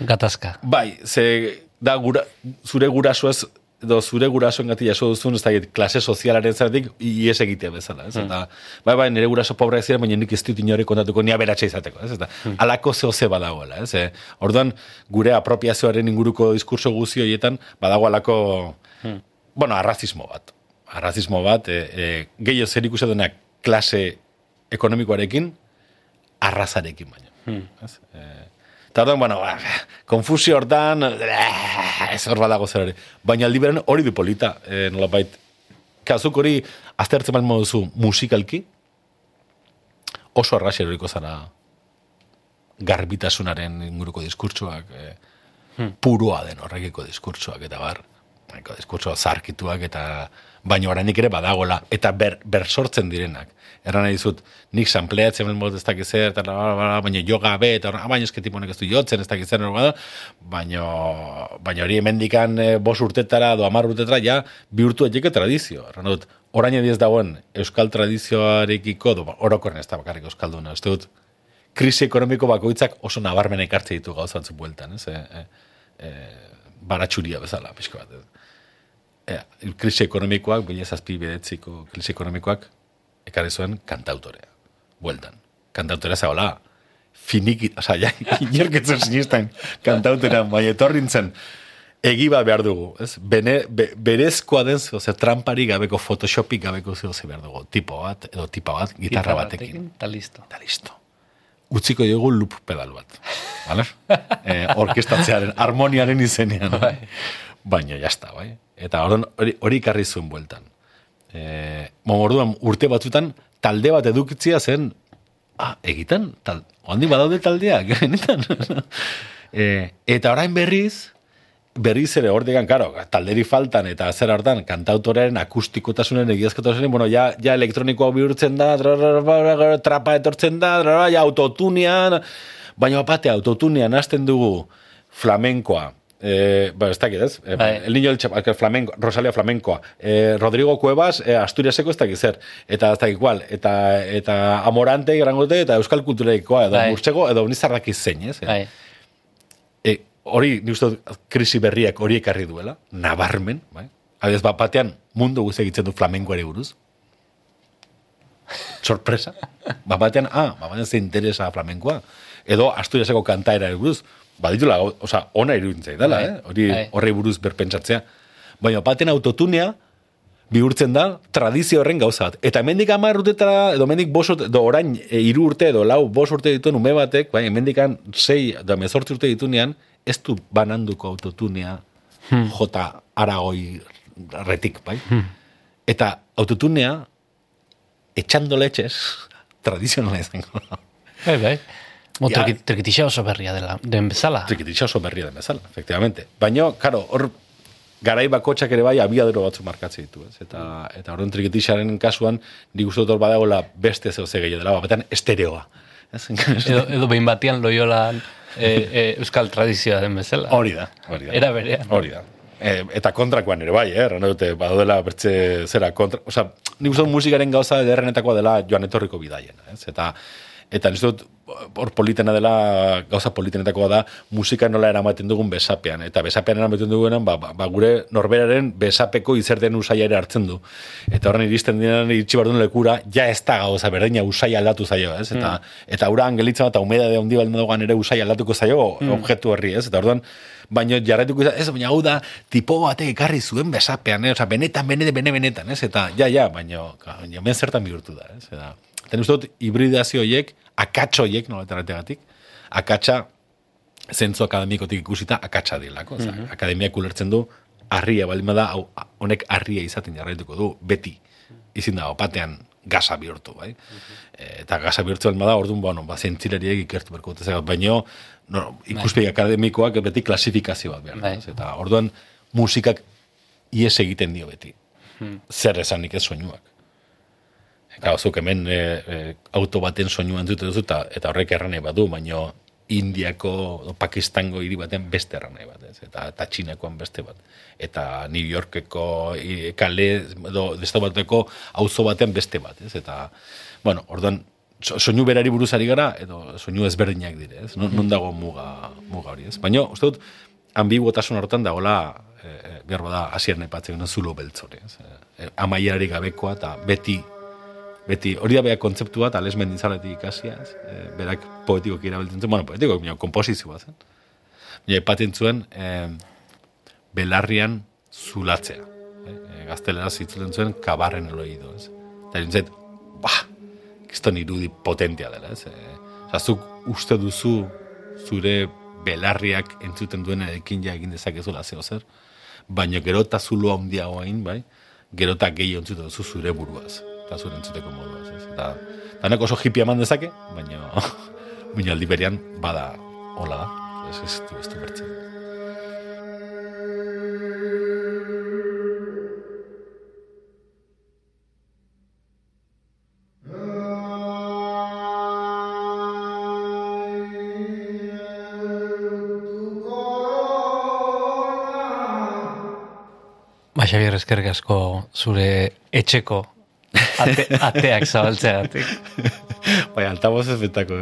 Gatazka. Bai, ze da gura, zure guraso ez edo zure gurasoen gati jaso duzun, ez da, klase sozialaren zerdik, ies egitea bezala, ez? Eta, bai, bai, nire guraso pobre ez baina nik ez dut inore kontatuko, nia beratxe izateko, ez? Eta, alako zeo ze badagoela, ez? E, orduan, gure apropiazioaren inguruko diskurso guzti horietan, badago alako, bueno, arrazismo bat. Arrazismo bat, e, e, gehiago zer ikusi denak klase ekonomikoarekin, arrazarekin baina. Ez? E, eta orduan, bueno, ba, konfusio hortan, eh, ez hor badago zer hori. Baina aldi beren hori du polita, e, nolabait, kazuk hori aztertzen bat moduzu musikalki, oso arrazi eroriko zara garbitasunaren inguruko diskurtsoak, e, puroa den horrekiko diskurtsoak, eta bar, nahiko diskurtso zarkituak, eta baina oraindik ere badagola, eta ber, ber sortzen direnak. Erran nahi dizut, nik sampleatzen ben ez dakiz zer, eta baina joga be, eta horren, baina eski tiponek ez du jotzen, ez dakiz zer, baina, baina hori hemendikan e, bos urtetara, do amar urtetara, ja, bihurtu etxeke tradizio. Erran dut, orain ediz dagoen, euskal tradizioarekiko, do, orokorren ez da bakarrik euskalduna, ez dut, krisi ekonomiko bakoitzak oso nabarmen ekartze ditu gauzatzu bueltan, ez? E, e, e, baratxuria bezala, pixko bat. E, krisi ekonomikoak, bila zazpi bedetziko krisi ekonomikoak, ekarri zuen kantautorea, bueltan. Kantautorea zagola, finik, oza, ja, inorketzen sinistan kantautorea, bai etorrintzen, egiba behar dugu, ez? Bene, be, berezkoa den, oze, trampari gabeko, photoshopik gabeko zeo behar dugu, tipo bat, edo tipa bat, gitarra batekin. Eta listo. Eta listo. Utziko diogu loop pedal bat. Vale? eh, orkestatzearen, harmoniaren izenean. Bai. Baina, jazta, bai. Eta hori, hori ikarri zuen bueltan. Eh, orduan, urte batzutan, talde bat edukitzia zen, ah, egiten, tal, handi badaude taldeak, benetan. eh, eta orain berriz, berriz ere hor digan, karo, talderi faltan eta zer hartan, kantautorearen akustikotasunaren egiazkotasunen, bueno, ja, ja elektronikoa bihurtzen da, trapa etortzen da, ja autotunian, baina apate, autotunian hasten dugu flamenkoa, Eh, ba, ez dakit, ez? Eh, Bai. el niño del chap, flamenco, Rosalia flamenkoa. Eh, Rodrigo Cuevas, eh, Asturiaseko ez dakit zer. Eta ez dakit kual. Eta, eta Amorante, Grangote, eta Euskal Kulturekoa, edo Bai. Murtzeko, edo Nizarrak zein, ez? Bai. e, hori, nik uste krisi berriak hori ekarri duela, nabarmen, bai? Adez, bat batean mundu guzti egiten du flamenkoari buruz. Sorpresa. Bat batean, ah, bat batean ze interesa flamenkoa. Edo, Asturiaseko kantaera buruz. Baditula, oza, ona iruditzei dela, Bai, eh? Hori, bai. horrei buruz berpentsatzea. Baina, baten autotunea, bihurtzen da tradizio horren gauza bat. Eta hemendik hamar urtetara, edo hemendik bos urte, edo orain e, hiru urte, edo lau bos urte dituen ume batek, bai, hemendikan sei, edo mezortzi urte ditunean, ez du bananduko autotunea jota aragoi retik, bai. Eta autotunea, etxando letxez, tradizionala izango. Bai, bai. Mo, Ja. trikit- trikitixa oso berria dela, den bezala. Trikititxa oso berria den bezala, efectivamente. Baina, karo, hor garai bakotxak ere bai abiadero batzu markatzen ditu, ez? Eta, eta horren trikitixaren kasuan, nik uste dut hor badagoela beste zeu ze gehiago dela, batean estereoa. Ez? Edo, edo behin batean loiolan e, e, euskal tradizioa den bezala. Hori da, hori da. Era berean. Hori da. E, eta kontrakoan ere bai, eh? Dute, badaudela bertze zera kontra... Osa, nik uste dut musikaren gauza ederrenetakoa dela joan etorriko bidaiena, ez? Eta, eta nik dut, hor politena dela, gauza politenetakoa da, musika nola eramaten dugun besapean. Eta besapean eramaten duguenan, ba, ba, ba gure norberaren besapeko izerden usaia ere hartzen du. Eta horren iristen dinan iritsi bardun lekura, ja ez da gauza berdina usai aldatu zaio, ez? Eta, eta ura angelitzen eta umeda de ondi balmadogan ere usai aldatuko zaio objektu horri, ez? Eta orduan, baino jarraituko izan, ez, baina hau da, tipo batek ekarri zuen besapean, eh? Osa, benetan, benete, bene, benetan, ez? Eta, ja, ja, baino, baino, zertan bihurtu da, ez? Eta, ten uste dut, hibridazio horiek, akatxo horiek, nola eterategatik, akatsa, zentzu akademikotik ikusita, akatsa dilako, mm -hmm. akademiak ulertzen du, harria, baldin bada, hau, honek harria izaten jarraituko du, beti, izin da, opatean, gasa bihurtu, bai? E, eta gasa bihurtu baldin bada, orduan, bueno, ba, zentzilariek ikertu berko baino, no, ikuspegi akademikoak beti klasifikazio bat behar. Bai. Eta orduan musikak ies egiten dio beti. Zer esanik ez soinuak. Eta zuk hemen e, e, auto baten soinua entzute duzu eta, eta horrek erranei badu, baino Indiako, Pakistango hiri baten beste erranei bat, ez? Eta, eta Txinakoan beste bat. Eta New Yorkeko i- kale, edo desto bateko auzo baten beste bat, ez? Eta, bueno, orduan, so- soinu berari buruz ari gara, edo soinu ezberdinak dire, ez? Non, dago muga, muga hori, ez? Baina, uste dut, ambiguotasun hortan dagoela, e, e, behar bada, hasieran aipatzen gena zulo beltzore, ez? E, amaiari gabekoa, eta beti beti, hori da beha kontzeptu bat, ales mendizaletik ikasia, ez? E, berak poetiko erabiltzen zuen, bueno, poetiko, baina komposizioa zen. Baina epaten zuen, e, belarrian zulatzea. E, e, gaztelera zitzulen zuen, kabarren eloido, ez? Eta nintzet, bah, kiston irudi potentia dela, ez? E, Osa, zuk uste duzu zure belarriak entzuten duen ekin ja egin dezakezula zeo zer, baina gero eta handiagoa hain, bai, gero eta gehi entzuten duzu zure buruaz, eta zure entzuteko moduaz, ez? Eta, honek oso hippie eman dezake, baina, baina aldi berean bada hola da, ez, ez, du, ez du bertzen. Ba, Xabier, eskerrik asko zure etxeko ate, ateak zabaltzeagatik. Bai, altaboz ez betako,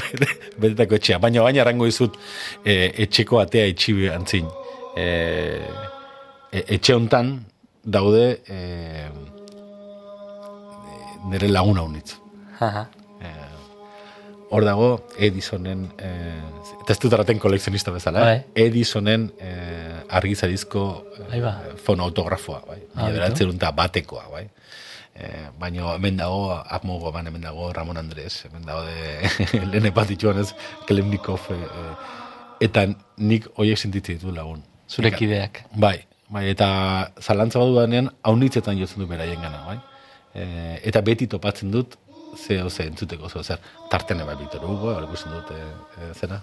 betako etxea. Baina baina errango izut e, etxeko atea itxi antzin. E, e, etxe hontan daude e, nire laguna unitz. Aha. Hor dago Edisonen, eh, eta ez dut kolekzionista bezala, eh? Bai. Edisonen eh, argizarizko eh, fonautografoa, bai. Ah, batekoa, bai. Eh, baina hemen dago, Apmo Goban, hemen dago Ramon Andres, hemen dago de lehen epatitxuan ez, Klemnikov, eh, eh, eta nik hoiek sentitzen ditu lagun. Zure kideak. Bai, bai, eta zalantza badu danean, haunitzetan jotzen du beraien gana, bai. E, eta beti topatzen dut, ze, ze entzuteko, zo, zer, tartene bai Victor Hugo, dut, e, e, zera,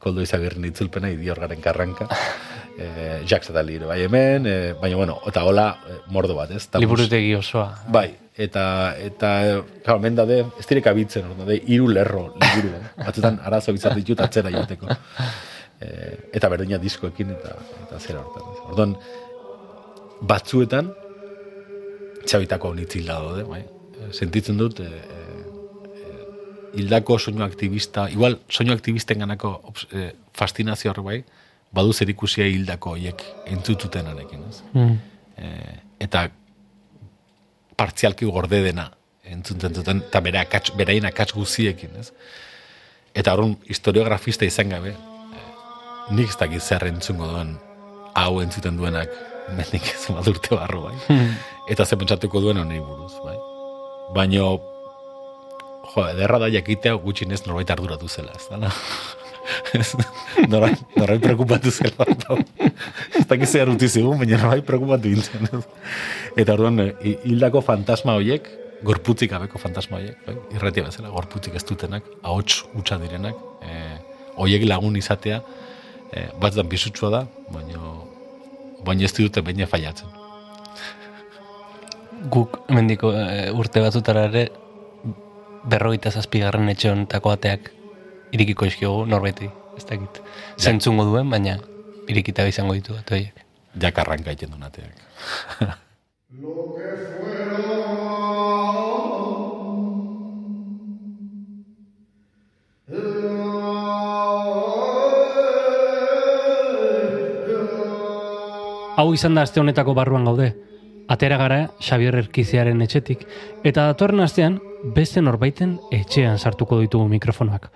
koldo izagirren itzulpena, idiorgaren karranka, e, Jacques eta Liro, bai hemen, e, baina, bueno, eta hola, e, mordo bat, ez? Eta mus- Liburutegi osoa. Bai, eta, eta, claro, hemen daude, ez direk abitzen, daude, hiru lerro, liburu, eh? batzutan arazo bizar ditut atzera joteko. E, eta berdina diskoekin, eta, eta zera hortan. Orduan, batzuetan, txabitako honitz hilda daude, bai. Sentitzen dut, e, hildako soinu aktivista, igual soinu aktivisten ganako obs- e, fascinazio hor bai, badu zer ikusia hildako hiek entzututenarekin, ez? Mm. E, eta partzialki gorde dena entzuten zuten, eta bere akats, beraien akats guziekin, ez? Eta horren historiografista izan gabe, e, nik ez dakit zer entzungo duen hau entzuten duenak mendik ez urte barru, bai? Eta ze pentsatuko duen honi buruz, bai? Baino, jo, ederra da jakitea gutxinez norbait arduratu zela, ez da? Norbait, norbait preocupatu zela. ez dakit zer utzi zigun, baina norbait preocupatu gintzen. ez? Eta orduan, eh, hildako fantasma horiek, gorputzik gabeko fantasma horiek, bai? irratia bezala, gorputzik ez dutenak, ahots hutsa direnak, eh, horiek lagun izatea, eh, batzutan bisutsua da, baina baina ez dute baina faiatzen. Guk mendiko urte batzutara ere berroita zazpigarren etxe honetako ateak irikiko izkiogu norbaiti, ez dakit. Zentzungo duen, baina irikita izango ditu bat horiek. Jakarran gaiten duen ateak. Lo que fuera, Hau izan da aste honetako barruan gaude. Atera gara Xabier Erkiziaren etxetik, eta datorren astean beste norbaiten etxean sartuko ditugu mikrofonoak.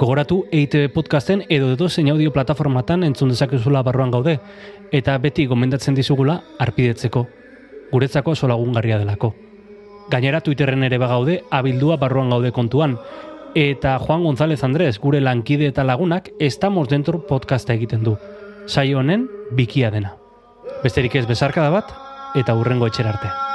Gogoratu EITB podcasten edo edo zein audio plataformatan entzun dezakezula barruan gaude, eta beti gomendatzen dizugula arpidetzeko, guretzako oso lagungarria delako. Gainera Twitterren ere bagaude abildua barruan gaude kontuan, eta Juan González Andrés, gure lankide eta lagunak, estamos dentro podcasta egiten du. Saio honen bikia dena. Besterik ez bezarkada bat, eta hurrengo etxera arte.